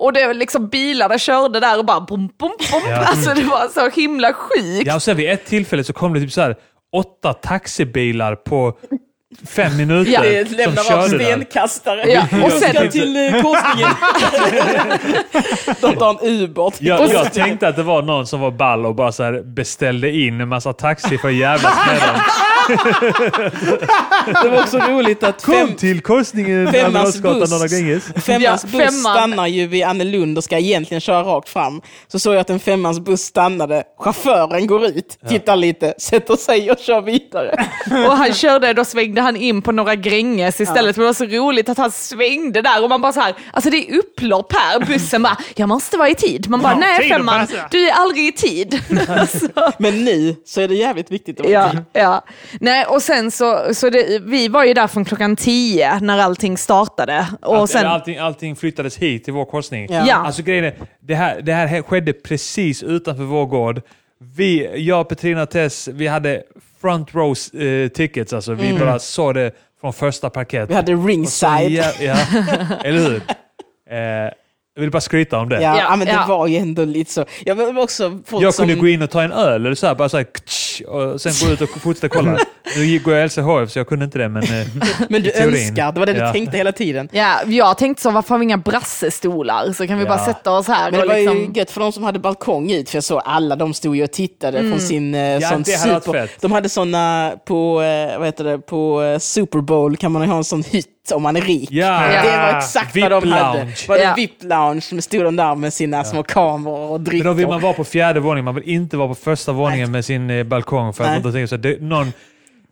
Och det var liksom bilarna körde där och bara bom, bom, bom. Ja. Alltså det var så himla sjukt. Ja, och sen vid ett tillfälle så kom det typ så här åtta taxibilar på fem minuter Ja. Det som lämnar av körde där. stenkastare. Ja, <laughs> och sen- ska till korsningen. <laughs> De tar en ubåt. Jag, jag tänkte att det var någon som var ball och bara så här beställde in en massa taxi för att jävlas med dem. Det var också roligt att fem, Kom till korsningen Almedalsgatan buss. Norra Gränges. femmans Ja, buss femman. stannar ju vid Annelund och ska egentligen köra rakt fram. Så såg jag att en femmans buss stannade. Chauffören går ut, tittar lite, sätter sig och kör vidare. <laughs> Och han körde, då svängde han in på några Gränges istället. För det var så roligt att han svängde där och man bara så här, alltså det är upplopp här. Bussen bara, jag måste vara i tid. Man bara, Ja, nej femman, passa." du är aldrig i tid. <laughs> alltså. Men nu så är det jävligt viktigt att vara Ja, tid. ja. Nej, och sen så, så det, vi var ju där från klockan tio när allting startade. Och Allt, sen, allting, allting flyttades hit till vår korsning. Ja. Ja. Alltså grejen är, det här, det här skedde precis utanför vår gård. Vi, jag, Petrina och Tess, vi hade front row eh, tickets. Alltså. Vi bara såg det från första parkett. Vi hade ringside. Ja, ja, <laughs> eller hur? Eh, jag vill bara skryta om det. Ja, Ja, men det ja. var ju ändå lite så. Jag vill också Jag som... kunde gå in och ta en öl eller så här, bara så här, ktsch, och sen gå ut och fortsätta kolla. Nu går jag LCHF så jag kunde inte det, men... eh, <laughs> Men du teorin. önskar, det var det Ja. du tänkte hela tiden. ja, jag tänkte så, varför har vi inga brassestolar? Så kan vi Ja. bara sätta oss här Men det och var ju liksom... gött för de som hade balkong ut, för jag såg alla de stod ju och tittade Mm. från sin eh, sån det hade varit super... fett. De hade såna på, eh, vad heter det, på eh, Super Bowl kan man ju ha en sån hytt om man är rik. Ja, Ja. Det var exakt vad de hade. VIP-lounge. Var det Ja. VIP-lounge, med stod de där med sina små kameror och Men då vill man vara på fjärde våningen, man vill inte vara på första våningen med sin eh, balkong. För att tänker så här, det, någon,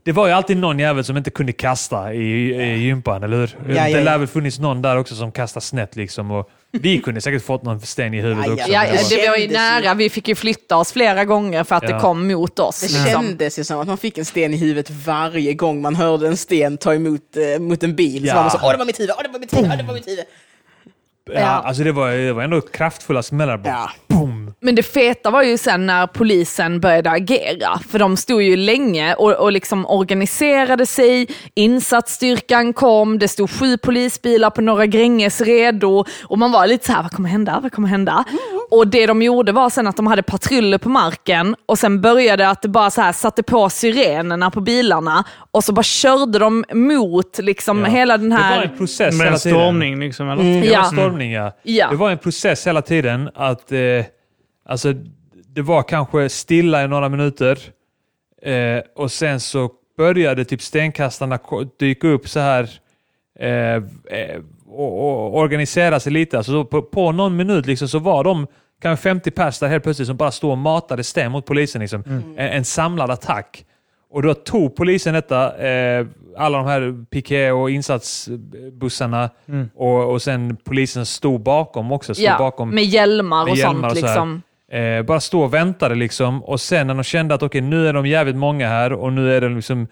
det var ju alltid någon jävel som inte kunde kasta i, i gympan, eller hur? Ja, ja, det ja. lär väl funnits någon där också som kastar snett liksom. Och vi kunde säkert fått någon sten i huvudet Ja, ja. också. Ja, det var- det var ju nära. Vi fick ju flytta oss flera gånger för att Ja. det kom mot oss. Det liksom. kändes ju som att man fick en sten i huvudet varje gång man hörde en sten ta emot eh, mot en bil. Ja. Så var man så, åh det var mitt huvud, åh det var mitt huvud, åh det var mitt huvud. Ja, Ja. alltså det var, det var ändå kraftfulla smällar. bara. Ja. Boom! Men det feta var ju sen när polisen började agera. För de stod ju länge och, och liksom organiserade sig. Insatsstyrkan kom, det stod sju polisbilar på Norra Gränges redo. Och man var lite så här, vad kommer hända? Vad kommer hända? Och det de gjorde var sen att de hade patruller på marken och sen började att det bara så här satte på sirenerna på bilarna och så bara körde de mot liksom Ja. hela den Det var här... en process Med hela en stormning liksom, eller? Det Ja. Stormning, ja. Det var en process hela tiden. att eh, alltså, Det var kanske stilla i några minuter eh, och sen så började typ stenkastarna dyka upp så här eh, eh, och, och organisera sig lite. Alltså, så på, på någon minut liksom, så var de kanske 50 pers där helt plötsligt som bara stod och matade sten mot polisen. Liksom. En, en samlad attack. Och då tog polisen detta, eh, alla de här piké och insatsbussarna och, och sen polisen stod bakom också. Stod Ja, bakom med hjälmar med och hjälmar sånt. och så liksom. Eh, bara stå och väntade liksom. Och sen när de kände att okej, nu är de jävligt många här och nu är de liksom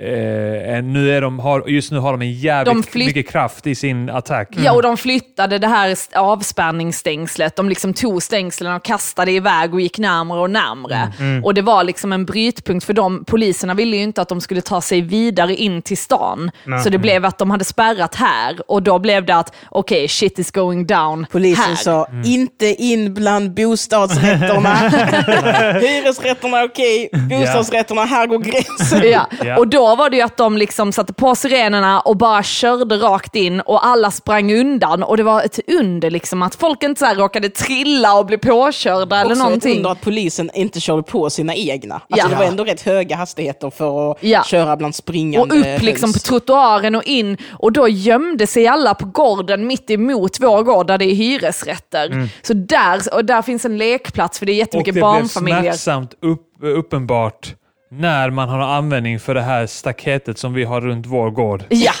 eh, nu är de, har, just nu har de en jävligt De mycket kraft i sin attack. Ja, och de flyttade det här st- avspärrningsstängslet. De liksom tog stängslen och kastade iväg och gick närmare och närmare. Och det var liksom en brytpunkt för dem. Poliserna ville ju inte att de skulle ta sig vidare in till stan. Nej. Så det blev att de hade spärrat här och då blev det att okej, shit is going down Polisen här. sa, inte in bland bostadsrätterna. <laughs> <laughs> Hyresrätterna okej, bostadsrätterna, här går gränsen. Ja. Ja. Och då var det ju att de liksom satte på sirenerna och bara körde rakt in och alla sprang undan. Och det var ett under liksom att folk inte så här råkade trilla och bli påkörda eller Också ett någonting. under att polisen inte körde på sina egna. Alltså Ja. Det var ändå rätt höga hastigheter för att Ja. köra bland Och springande upp liksom på trottoaren och in. Och då gömde sig alla på gården mitt emot vår gård där det är hyresrätter. Så där, och där finns en lekplats för det är Och jättemycket det barnfamiljer. blev smärtsamt upp, uppenbart när man har användning för det här staketet som vi har runt vår gård. Ja,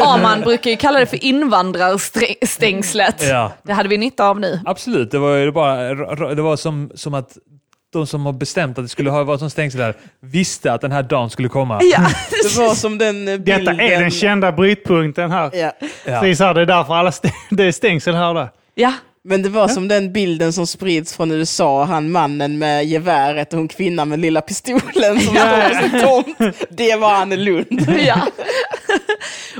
Aman brukar ju kalla det för invandrarstängslet. Ja. Det hade vi nytta av nu. Absolut, det var, ju bara, det var som, som att de som har bestämt att det skulle ha varit som stängsel där visste att den här dagen skulle komma. Ja. <laughs> Det var som den eh, bilden... Detta är den kända brytpunkten här. Ja. Ja. Precis här, det är därför alla stä- <laughs> det är stängsel här där. Ja, Men det var som den bilden som sprids från USA, han mannen med geväret och hon kvinnan med lilla pistolen som <laughs> står på sin tomt. Det var Anne Lund. <laughs> Ja.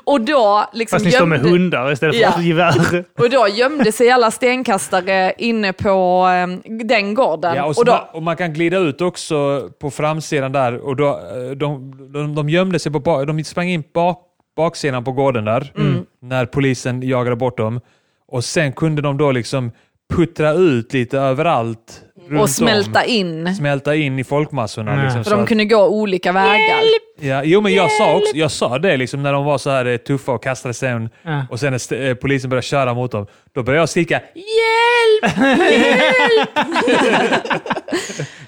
och då liksom Fast ni står med gömde- hundar istället för Ja. gevär. Och då gömde sig alla stenkastare inne på eh, den gården. Ja, och, och då, man, och man kan glida ut också på framsidan där. Och då, eh, de, de, de gömde sig på de sprang in bak, baksidan på gården där Mm. när polisen jagade bort dem. Och sen kunde de då liksom puttra ut lite överallt. runt och smälta om. in. Smälta in i folkmassorna. Ja. Liksom, För så de att- kunde gå olika vägar. Ja, jo, men jag sa, också, jag sa det liksom, när de var så här eh, tuffa och kastade sig Ja. och sen när eh, polisen började köra mot dem. Då började jag skrika “Hjälp! Hjälp!” <laughs>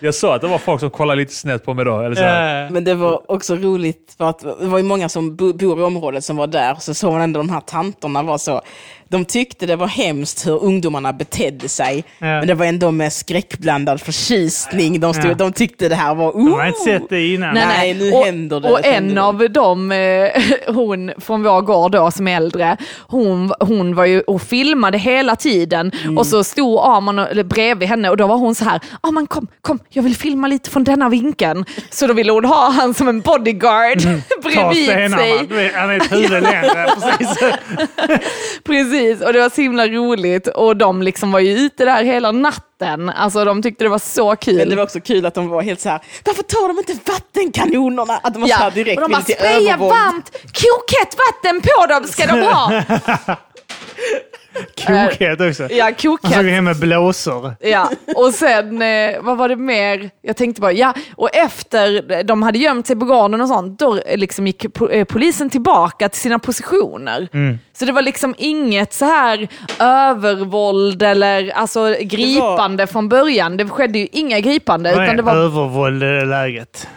Jag sa att det var folk som kollade lite snett på mig då. Eller så här. Eh, Men det var också roligt för att det var ju många som bo- bor i området som var där. Så såg man ändå de här tanterna var så. De tyckte det var hemskt hur ungdomarna betedde sig. Ja. Men det var ändå med skräckblandad förtjusning. De, stod, Ja. de tyckte det här var... de har inte sett det innan. Nej, nej, nu och, händer det, Och en av dem, eh, <laughs> hon från vår gård då som är äldre, hon, hon var ju och filmade hela tiden Mm. och så stod Arman och- bredvid henne och då var hon så här, Arman kom, kom, jag vill filma lite från denna vinkeln. Så då ville hon ha han som en bodyguard <laughs> Ta bredvid stenarna. sig. Han är ett huvud längre. <laughs> Precis. Precis, och det var så himla roligt och de liksom var ju ute där hela natten. Alltså de tyckte det var så kul. Men det var också kul att de var helt så här. varför tar de inte vattenkanonerna? Att de var så här direkt och de bara övervåld. varmt, kokhett vatten på dem ska de ha. <laughs> <laughs> Kokhet också. Ja, Han såg hem med blåsor. Ja, och sen, eh, vad var det mer? Jag tänkte bara, ja, och efter de hade gömt sig på gården och sånt, då eh, liksom gick po- eh, polisen tillbaka till sina positioner. Så det var liksom inget så här övervåld eller alltså gripande från början. Det skedde ju inga gripande, Vad utan det var övervåld i det läget?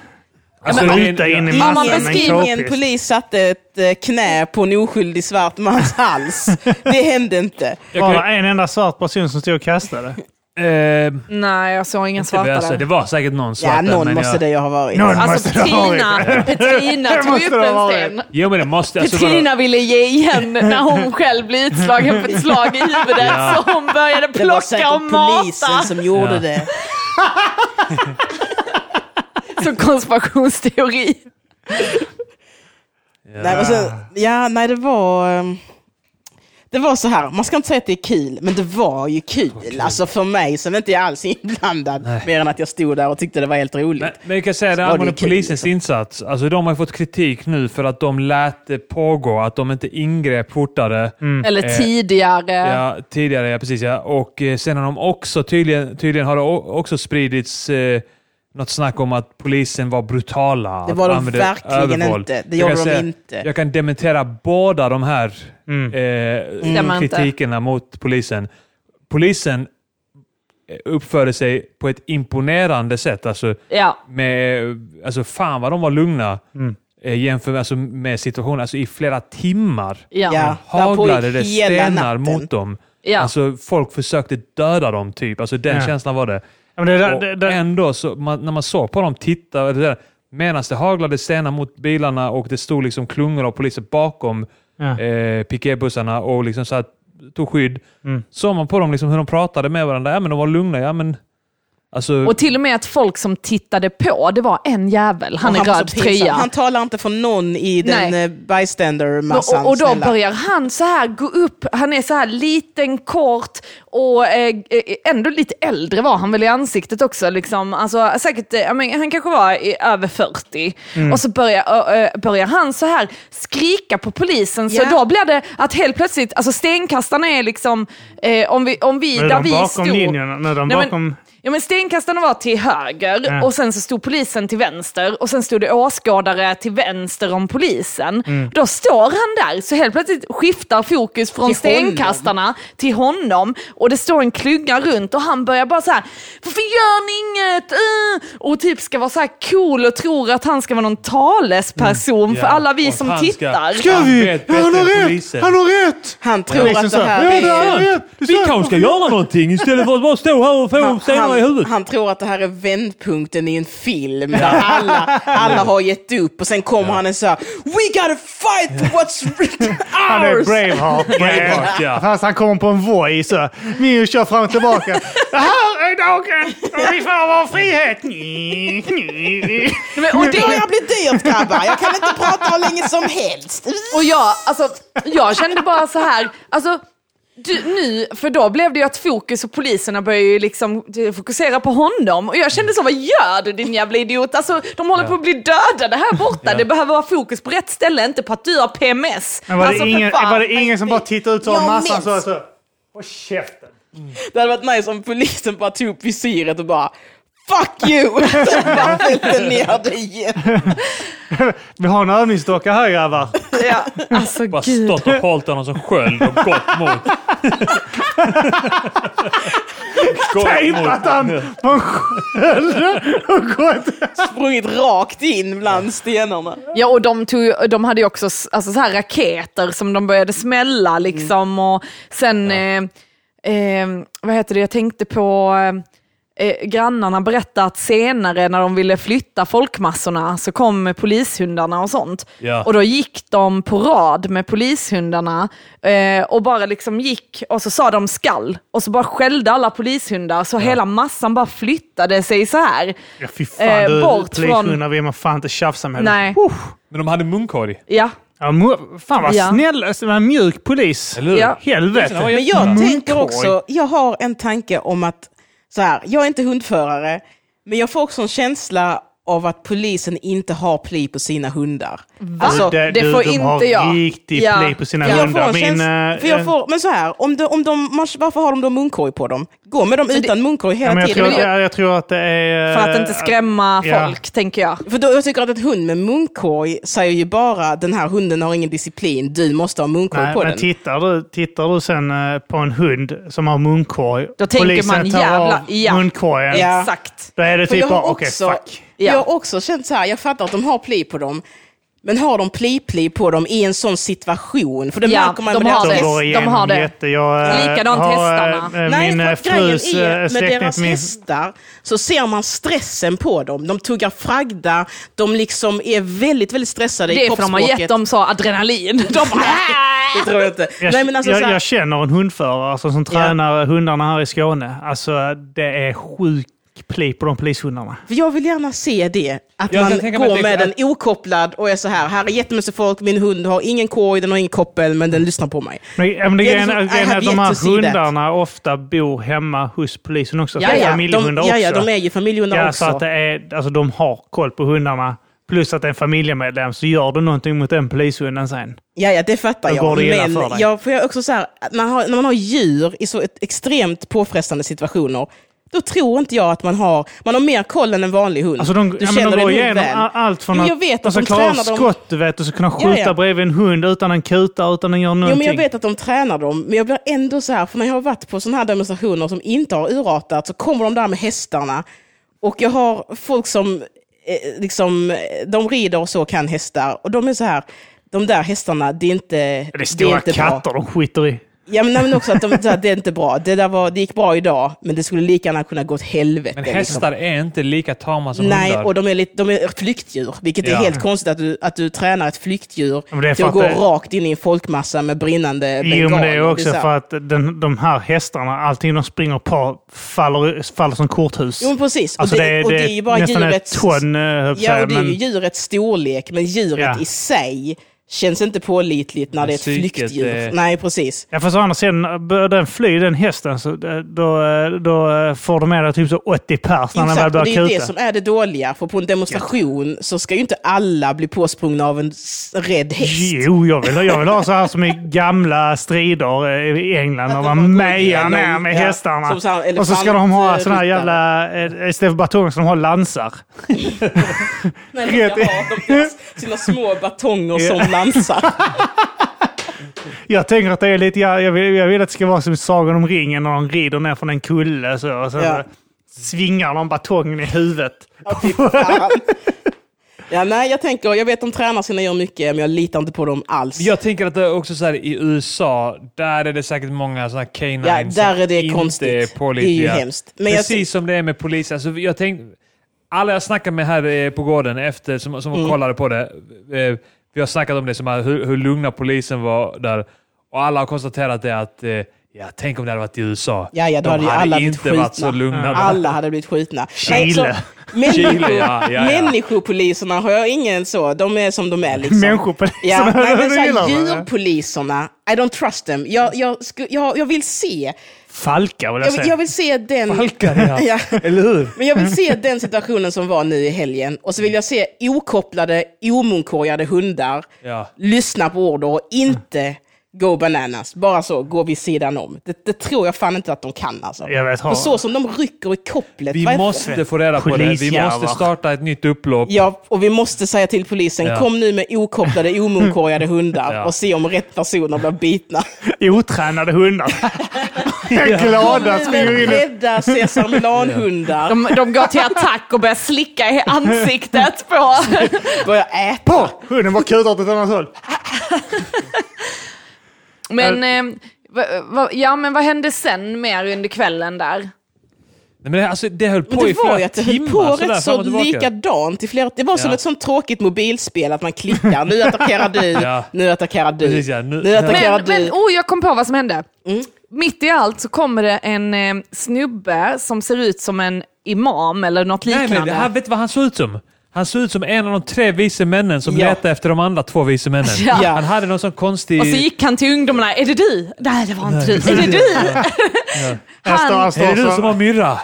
Alltså, Alltså, det är- ruta in i Ja, man massan med en beskriver- Ingen k-pist. polis satte ett eh, knä på en oskyldig svart mans hals. Det hände inte. Var det en enda svart person som stod och kastade? eh, nej, jag såg inga svarta väl, så där. det var säkert någon svart Ja, där, någon men måste jag, det ju ha varit. Någon Alltså måste det ha Petrina, varit. Petrina <laughs> Det tog upp det en sten. Jo, men det måste... Alltså? Petrina ville ge igen när hon själv blev utslagen för ett slag i huvudet. Ja. Så hon började Det var plocka och säkert mata. polisen som gjorde Ja. det. <laughs> <laughs> Så konspirationsteori. Nej, men sen, ja, nej, det var... ehm, Det var så här, man ska inte säga att det är kul, men det var ju kul. Alltså för mig som inte är alls inblandad, Nej. mer än att jag stod där och tyckte det var helt roligt. Men, men jag kan säga det angående kul, polisens liksom. insats. Alltså, de har ju fått kritik nu för att de lät det pågå, att de inte ingrep fortare. Eller Eh, tidigare. Ja, tidigare, ja precis. Ja. Och eh, sen har de också tydligen, tydligen har det också spridits eh, något snack om att polisen var brutala. Det att var de verkligen övervåld. inte. Det gjorde de säga- inte. Jag kan dementera båda de här Mm. eh, inte. kritikerna mot polisen. Polisen eh, uppförde sig på ett imponerande sätt. Alltså, Ja. med, alltså fan vad de var lugna Mm. eh, jämfört alltså, med situationen. Alltså, I flera timmar Ja. Ja. haglade det stenar natten. mot dem. Ja. Alltså, folk försökte döda dem, typ. Alltså, den Ja. känslan var det. Ja, men det, det, det, ändå, så, man, när man såg på dem titta, det där, medan det haglade stenar mot bilarna och det stod liksom klungor av poliser bakom ja. eh, piketbussarna och liksom så här, tog skydd. Mm. Såg man på dem liksom hur de pratade med varandra. Ja, men de var lugna. Ja, men, alltså, Och till och med att folk som tittade på, det var en jävel, han var så röd tröja. Han talar inte för någon i den Nej. eh, bystander-massan. Och, och då snälla. börjar han så här gå upp, han är så här liten, kort och eh, eh, ändå lite äldre var han väl i ansiktet också. Liksom. Alltså, säkert, eh, men, han kanske var i, över 40. Mm. Och så börjar, ö, börjar han så här skrika på polisen. Så Ja. då blir det att helt plötsligt, alltså stenkastarna är liksom, eh, om vi, om vi är där de vi bakom stod. linjerna. Nu är de Nej, men- bakom... Ja, men stenkastarna var till höger Ja. och sen så stod polisen till vänster och sen stod det åskådare till vänster om polisen. Mm. Då står han där, så helt plötsligt skiftar fokus från Till honom. stenkastarna till honom och det står en klunga runt och han börjar bara så här, varför gör ni inget? Uh! och typ ska vara så här cool och tror att han ska vara någon talesperson för Ja, alla vi och som han ska- tittar. Ska Han vi? han bättre har rätt! Han har rätt! Han tror att så. det här Ja, det han är... Vi kanske ska göra någonting istället för att bara stå här och få Han, stenar i huvudet. han, tror att det här är vändpunkten i en film där alla, alla har gett upp och sen kommer han och säger We gotta fight for what's Han är ours! Braveheart. <laughs> Braveheart, ja. Fast han kommer på en voj så. Mio kör fram och tillbaka. Det här är dagen och vi får vår frihet. Men, och, Det det, börjar bli dyrt grabbar, jag kan inte prata hur länge som helst. och jag, alltså, jag kände bara så här, alltså, du, nu, för då blev det ju att fokus och poliserna började ju liksom fokusera på honom. Och jag kände så, vad gör du din jävla idiot? Alltså, de håller på att bli dödade här borta. Det behöver vara fokus på rätt ställe, inte på att du har PMS. Men var det, alltså, för ingen, var det ingen som bara tittade ut så Jag massan så? så. Håll käften. Det hade varit nice om polisen bara tog upp visiret och bara Fuck you! <laughs> Sen bara fällde ner det igen. <laughs> <laughs> Vi har en övningsdocka här grabbar. Ja, alltså Bara gud. stått och hållit honom som sköld och <laughs> gått mot... Tejpat han på en sköld och gått. Sprungit rakt in bland stenarna. Ja, och de, tog, de hade ju också alltså, så här raketer som de började smälla liksom. Och sen, eh, eh, vad heter det, jag tänkte på eh, eh, grannarna berättade att senare när de ville flytta folkmassorna så kom polishundarna och sånt. Ja. Och då gick de på rad med polishundarna eh, och bara liksom gick och så sa de skall och så bara skällde alla polishundar så hela massan bara flyttade sig så här. Ja, fy fan Eh, du, bort polishundar vill man fan inte tjafsa med. Nej, Men de hade munkorg. ja. Ja, fan vad Ja. snäll, alltså, vad mjuk polis. Ja. Helvete. Men jag tänker också, jag har en tanke om att, så här, jag är inte hundförare, men jag får också en känsla av att polisen inte har pli på sina hundar. Alltså, det, det du, får de inte har jag. riktigt Ja. pli på sina jag får hundar. Min, känsla, eh, för jag får, men så här, om de, om de, varför har de då munkorg på dem? Gå med dem utan munkorg ja, hela men jag, tiden. tror, jag, jag tror att det är... För att inte skrämma ja. folk, tänker jag. För då, jag tycker att en hund med munkorg säger ju bara den här hunden har ingen disciplin, du måste ha munkorg Nej, på men den. tittar du, tittar du sen eh, på en hund som har munkorg, Då tänker polisen man, tar jävla- av ja. munkorgen, Ja. Exakt. då är det typ jag bara har okej, också, fuck. jag Ja. har också känt så här, jag fattar att de har pli på dem, men har de pli-pli på dem i en sån situation? För det Ja, märker man de har De det. går igenom har det. jätte... Jag, eh, Likadant har, hästarna. eh, Nej, Min för eh, att grejen frus är, med deras min... hästar så ser man stressen på dem. De tuggar fragda, de liksom är väldigt, väldigt stressade Det i är för de har kroppsspråket. gett dem så adrenalin. <laughs> De bara, Det tror jag inte. Jag, Nej, men alltså, jag, så här, jag känner en hundförare alltså, som tränar hundarna här i Skåne. Alltså det är sjuk pli på de polishundarna. För jag vill gärna se det. Att Jag man går att med den okopplad och är så här, här är jättemycket folk, min hund har ingen korg, den har ingen koppel, men den lyssnar på mig. Men, ja, men det Ja, grejen, liksom, är att de här hundarna ofta bor hemma hos polisen också. Ja, så ja, familjehundar de, ja, ja, också. de är ju familjehundar ja, också. så att det är, alltså, de har koll på hundarna. Plus att det är en familjemedlem, så gör du någonting mot den polishunden sen. Ja, ja, det fattar jag. går det Men för dig. jag, för jag är också så här, när man, har, när man har djur i så extremt påfrestande situationer, då tror inte jag att man har, man har mer koll än en vanlig hund. Alltså de, du ja, känner de går igenom väl. allt från Jo, att jag vet att de de ska klara av skott, du vet, och så kunna Ja, skjuta ja. bredvid en hund utan en kuta, utan den gör Jo, någonting. men jag vet att de tränar dem, men jag blir ändå så här, för när jag har varit på sådana här demonstrationer som inte har urartat, så kommer de där med hästarna. Och jag har folk som eh, liksom, de rider och så kan hästar, och de är så här, de där hästarna, det är inte, det är är stora inte bra. katter de skiter i. Ja, men, nej, men också att de, så här, det är inte bra. Det, där var, det gick bra idag, men det skulle lika gärna kunna gå åt helvete. Men liksom. hästar är inte lika tama som Nej, hundar. och de är, lite, de är flyktdjur, vilket är Ja. helt konstigt att du, att du tränar ett flyktdjur det är till att gå att det- rakt in i en folkmassa med brinnande bengaler. Jo, men det är så också här- för att den, de här hästarna, allting de springer på faller, faller som korthus. Jo, men precis. Alltså och det, är- och det, det är ju bara nästan djurets... ett ton, eh, att Ja, säga, och det är ju djurets storlek, men djuret Ja. i sig känns inte pålitligt när det är ett flyktdjur. är- Nej, precis. Ja, fast å andra sidan, börjar den fly, den hästen, så då, då, då får de med dig typ så 80 pers när den väl Exakt, och börjar det är kuta. det som är det dåliga. För på en demonstration så ska ju inte alla bli påsprungna av en rädd häst. Jo, jag vill, jag vill ha så här som i gamla strider eh, i England. När man mejar ner med ja, hästarna. som så här Och så ska de ha såna här jävla... eh, Istället för batonger ska de ha lansar. <laughs> Nej, de ska ha de deras, <laughs> sina små batonger som lansar. <laughs> Jag tänker att det är lite... Jag, jag, vill, jag vill att det ska vara som i Sagan om ringen när de rider ner från en kulle. Så, och så, Ja. svingar någon batongen i huvudet. Ja. Ja, nej, jag tänker, jag vet att de tränar sina gör mycket, men jag litar inte på dem alls. Jag tänker att det är också så här i USA, där är det säkert många sådana canines Ja, där som är det inte konstigt. är Det är ju pålitliga. hemskt. Men jag- Precis som det är med polisen. Alltså, jag tänk, alla jag snackade med här eh, på gården efter, som, som Mm. kollade på det, eh, vi har snackat om det, som här, hur, hur lugna polisen var där. Och alla har konstaterat det att, eh, ja, tänk om det hade varit i USA. Ja, ja, då De hade ju alla blivit inte varit så lugna. där. Alla hade blivit skjutna. Chile. människor, Chile, ja, ja, ja. Människopoliserna har jag ingen så. De är som de är. Liksom. Människopoliserna. Ja, nej, men så här, djurpoliserna, I don't trust them. Jag, jag, jag, jag vill se. Falkar vill jag Jag, vill- säga. jag vill se den... Falkar, ja. <laughs> Ja. Eller hur? Men jag vill se den situationen som var nu i helgen. Och så vill jag se okopplade, omunkorgade hundar Ja. lyssna på order och inte go bananas. Bara så, gå vid sidan om. Det, det tror jag fan inte att de kan alltså. Jag vet, För så som de rycker i kopplet. Vi måste få reda på det. Vi måste starta ett nytt upplopp. Ja, och vi måste säga till polisen, Ja. kom nu med okopplade, omunkorgade hundar <laughs> Ja. och se om rätt personer blir bitna. <laughs> Otränade hundar. <laughs> Glada springer in. med rädda Sesam Milan-hundar. De, de går till attack och börjar slicka i ansiktet på... <laughs> Börjar äta. På! Hunden var kutat åt ett annat håll. Men, eh, va, va, ja, men vad hände sen mer under kvällen där? Nej, men det, alltså, det höll Men på i det var flera ju att det timmar. på rätt så likadant i flera... Det var som Ja. ett sånt tråkigt mobilspel att man klickar. Nu <laughs> attackerar du, Ja. nu attackerar du. Precis, ja. Nu- Nu attackerar Men, du. men oh, jag kom på vad som hände. Mm. Mitt i allt så kommer det en eh, snubbe som ser ut som en imam eller något Nej, liknande. men han vet du vad han såg ut som? Han såg ut som en av de tre vise männen som Ja. letade efter de andra två vise männen. Ja. Ja. Han hade någon sån konstig... Och så gick han till ungdomarna. Är det du? Nej, det var inte du. Är det du? Han står, han Han, står, är det du som så, har myrra?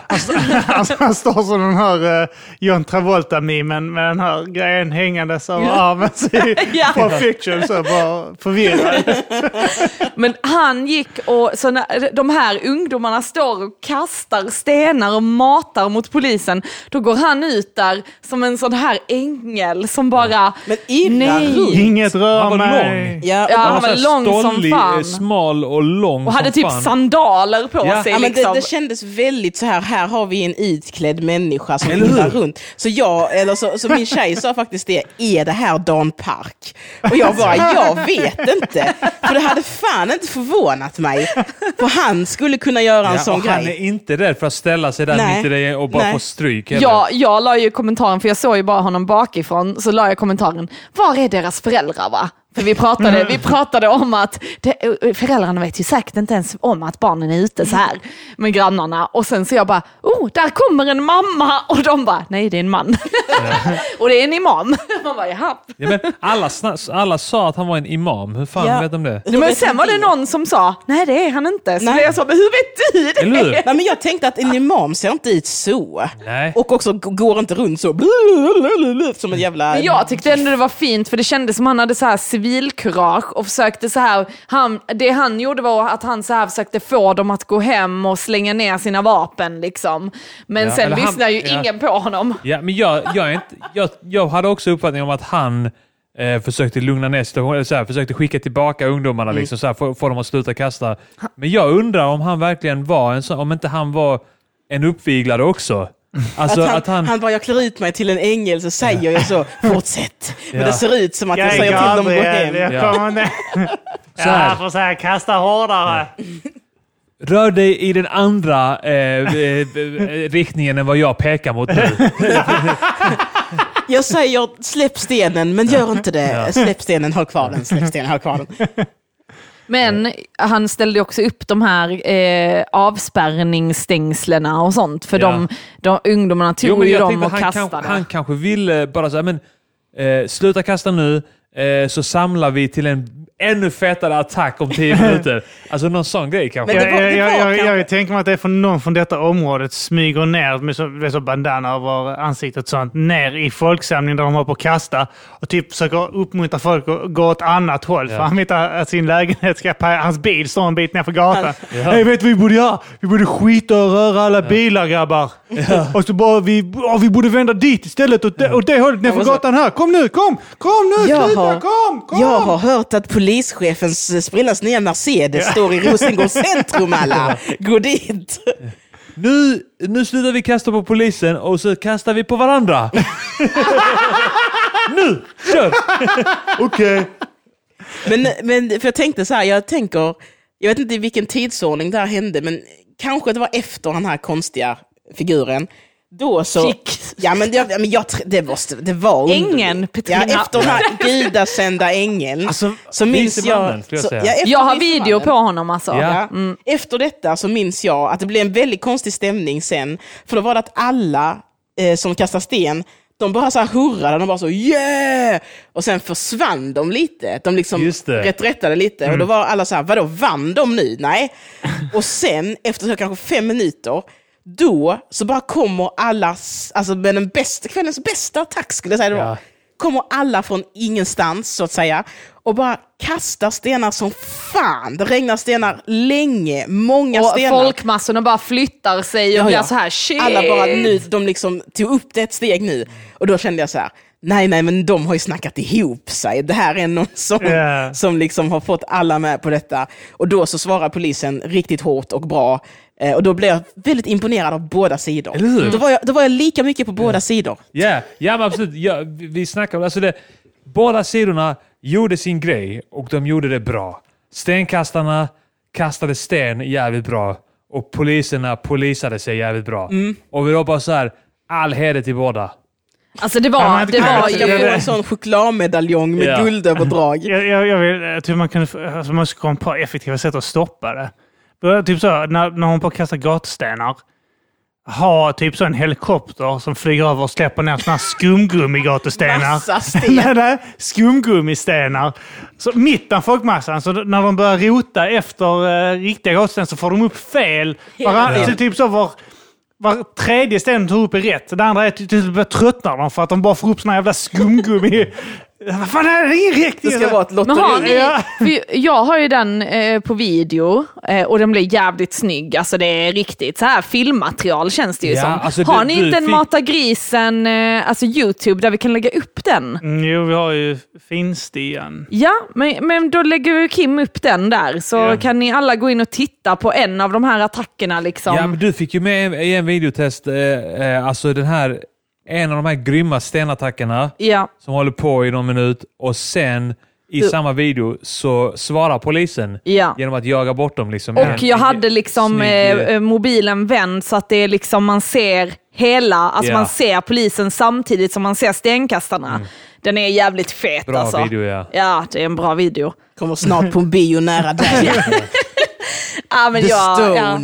han, <laughs> han står som den här uh, John Travolta-memen med den här grejen hängandes över Ja. armen. Så i Ja. Fiction så bara förvirrad. <laughs> men han gick och så när de här ungdomarna står och kastar stenar och matar mot polisen. Då går han ut där som en sån här ängel som bara... Men irrar Nej. runt. Inget rör Han var mig. lång. Ja, Ja, han var här lång som stollig, fan. smal och lång Och hade som typ fan. sandaler på Ja. sig. Ja, men det, liksom. det kändes väldigt så här, här har vi en utklädd människa som irrar runt. Så jag, eller så, så min tjej sa faktiskt det, är det här Dan Park? Och jag bara, jag vet inte. För det hade fan inte förvånat mig. För han skulle kunna göra en Ja, sån och han är grej. inte rädd för att ställa sig där Nej. mitt i det och bara Nej. få stryk. Ja, jag la ju kommentaren, för jag såg ju bara honom bakifrån, så la jag kommentaren, var är deras föräldrar va? För vi pratade, vi pratade om att det, föräldrarna vet ju säkert inte ens om att barnen är ute så här med grannarna. Och sen så jag bara, oh, där kommer en mamma! Och de bara, nej det är en man. <laughs> och det är en imam. <laughs> Man bara, jaha. Ja, men alla, alla sa att han var en imam. Hur fan Ja. vet de det? Men sen var det någon som sa, nej det är han inte. Så Nej. jag så, men hur vet du det? Eller hur? Nej, men jag tänkte att en imam ser inte ut så. Nej. Och också går inte runt så som en jävla... Men jag tyckte ändå det var fint för det kändes som han hade så här civilkurage och försökte så här, han, det han gjorde var att han så här försökte få dem att gå hem och slänga ner sina vapen liksom. Men Ja, sen han- lyssnar ju ja. ingen på honom. Ja, men jag, jag, inte, jag, jag hade också uppfattning om att han eh, försökte lugna ner situationen, så här, försökte skicka tillbaka ungdomarna, Mm. liksom, så här, få, få dem att sluta kasta. Men jag undrar om han verkligen var en sån, om inte han var en uppviglare också. Alltså att han, att han... han bara, jag klär ut mig till en ängel så säger jag så, <laughs> fortsätt. Men Ja. det ser ut som att jag Jag säger till dem att gå hem. jag Ja. kommer ner. <laughs> Så här. Jag får säga kasta hårdare. Rör dig i den andra eh, eh, eh, riktningen än vad jag pekar mot nu. Jag säger släpp stenen, men gör inte det. Släpp stenen, håll kvar den. Släpp stenen, håll kvar den. <laughs> Men han ställde också upp de här eh, avspärrningsstängslena och sånt. För Ja. de, de ungdomarna tog Jo, ju dem och han, kastade. kanske, han kanske ville bara säga, men eh, sluta kasta nu, eh, så samlar vi till en ännu fetare attack om tio minuter. <laughs> Alltså någon sån grej kanske. Men det Jag, var- jag, det jag, var jag, kanske- jag tänker mig att det är från någon från detta området smyger ner med så, med så bandana över ansiktet sånt, ner i folksamlingen där de har på att kasta och typ försöker uppmuntra folk att gå åt annat håll. För han vet att sin lägenhet ska paja. Hans bil står en bit ner för gatan. Hej, vet du vad vi borde göra? Vi borde skita och röra alla bilar grabbar. Och så bara, vi, oh, vi borde vända dit istället, åt det, åt det hållet, ner för men så- gatan här. Kom nu, kom! Kom nu, Jag sluta, har, kom! Kom! jag har hört att polischefens sprillans nya Mercedes står i Rosengårds <laughs> centrum alla. Gå dit! nu, nu slutar vi kasta på polisen och så kastar vi på varandra. <laughs> nu, kör! Okej. Men, men för jag tänkte så här, jag tänker, jag vet inte i vilken tidsordning det här hände, men kanske det var efter den här konstiga figuren. Då så... Fick. Ja, men, det, ja, men jag, det, måste, det var underligt. Ängeln, Petrina. Ja, efter den här gudasända ängeln. Alltså, så minns jag... jag så- ja, Jag har video på honom alltså. Ja. Ja. Efter detta så minns jag att det blev en väldigt konstig stämning sen. För då var det att alla eh, som kastade sten, de bara så här hurrade, de bara så yeah! Och sen försvann de lite. De liksom reträttade lite. Och då var alla så här, vadå vann de nu? Nej. Och sen, efter så kanske fem minuter, då så bara kommer alla, alltså med den bästa, kvällens bästa attack skulle jag säga det var. Ja. Kommer alla från ingenstans så att säga och bara kastar stenar som fan. Det regnar stenar länge, många Och stenar. folkmassorna bara flyttar sig och Ja, blir ja. så här shit. Alla bara nu, de liksom tog upp det ett steg nu. Och då kände jag så här, nej nej men de har ju snackat ihop sig. Det här är någon som, Ja. som liksom har fått alla med på detta. Och då så svarar polisen riktigt hårt och bra. Eh, och då blev jag väldigt imponerad av båda sidor. Eller hur? Då var jag, då var jag lika mycket på båda sidor. Ja, ja men absolut. Ja, vi- vi snackar om alltså det. Båda sidorna gjorde sin grej och de gjorde det bra. Stenkastarna kastade sten jävligt bra och poliserna polisade sig jävligt bra. Och vi var bara så här, all heder till båda. Alltså det Ja, var, men det var jag får en sån chokladmedaljong med Ja. guldöverdrag. Jag, jag, jag, vill, jag tror man kan alltså man ska komma på effektiva sätt att stoppa det. Börja Typ så, när, när hon på att kasta gatstenar. Ha typ så en helikopter som flyger över och släpper ner såna här skumgummigatestenar. Massa sten. <laughs> nej, nej, skumgummistenar. Så mitt bland folkmassan, så när de börjar rota efter uh, riktiga gatstenar så får de upp fel. Varann, Ja. så typ så var, var tredje sten de tog upp är rätt. Det andra är till slut tröttnar de för att de bara får upp såna jävla skumgummi. Vad fan är det? Ingen räckning. Det ska vara ett Men har lotteri. ni, jag har ju den eh, på video eh, och den blir jävligt snygg. Alltså det är riktigt så här filmmaterial känns det ju Ja, som. alltså har du- ni du inte en Mata Grisen, eh, alltså YouTube, där vi kan lägga upp den? Mm, jo, vi har ju Finstian. Ja, men, men då lägger Kim upp den där, så Ja. kan ni alla gå in och titta på en av de här attackerna. Liksom. Ja, men du fick ju med i en videotest, alltså den här, en av de här grymma stenattackerna Ja. som håller på i någon minut och sen i Du- samma video så svarar polisen Ja. genom att jaga bort dem. Liksom, Och En- jag hade liksom snygg, eh, eh, mobilen vänd så att det är liksom man ser hela, alltså Ja. man ser polisen samtidigt som man ser stenkastarna. Den är jävligt fet Bra alltså. video, ja. Ja, det är en bra video. Kommer snart på en bio nära dig. <laughs> Ja, men The jag, ja.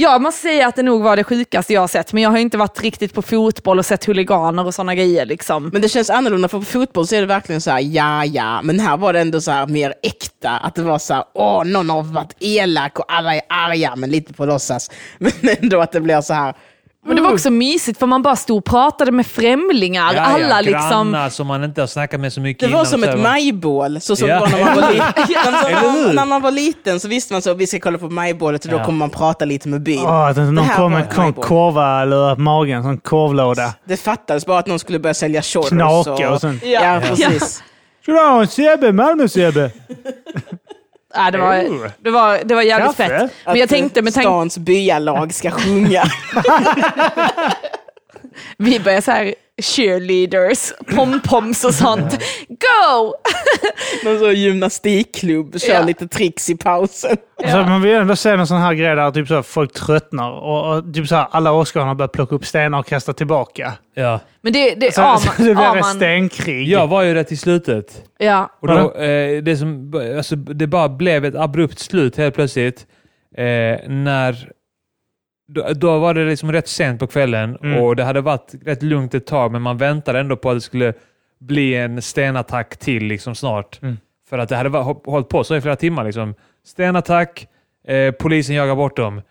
Jag måste säga att det nog var det sjukaste jag har sett, men jag har inte varit riktigt på fotboll och sett huliganer och sådana grejer. Liksom. Men det känns annorlunda, för på fotboll så är det verkligen så här, ja, ja. Men här var det ändå så här mer äkta. Att det var så här, åh, någon har varit elak och alla är arga, men lite på låtsas. <laughs> Men ändå att det blir så här, men det var också mysigt för man bara stod och pratade med främlingar. Ja, alla ja, liksom... Grannar som man inte har snackat med så mycket det var innan, som så ett majbål, så som Ja. var när man var liten. <laughs> När man var liten så visste man så, vi ska kolla på majbålet och då Ja. kommer man prata lite med byn. Inte Det någon kom med en korva eller magen, sån korvlåda. Det fattades bara att någon skulle börja sälja shoulders. Knaka och sånt. Ja, precis. Ska du ha en Sebbe? Malmö-Sebbe? <laughs> Ja, det, var, det, var, det var jävligt Kaffe? fett. Men jag tänkte med tanke stans byalag ska sjunga. <laughs> vi börjar så här cheerleaders, pompoms och sånt. <laughs> Go! <laughs> Någon sån gymnastikklubb, kör Ja. lite tricks i pausen. <laughs> Alltså, man vill ändå se en sån här grej där typ så här, folk tröttnar och, och typ så här, alla åskådarna börjar plocka upp stenar och kasta tillbaka. Ja. Men det, det, Så, ja, så man, det blir ja, ett stenkrig. Jag var ju rätt i slutet. ja. Och då, eh, det, som, alltså, det bara blev ett abrupt slut helt plötsligt. Eh, när, då, då var det liksom rätt sent på kvällen Mm. och det hade varit rätt lugnt ett tag, men man väntade ändå på att det skulle bli en stenattack till liksom snart. Mm. För att det hade hållit på så i flera timmar. Liksom. Stenattack, eh, polisen jagar bort dem.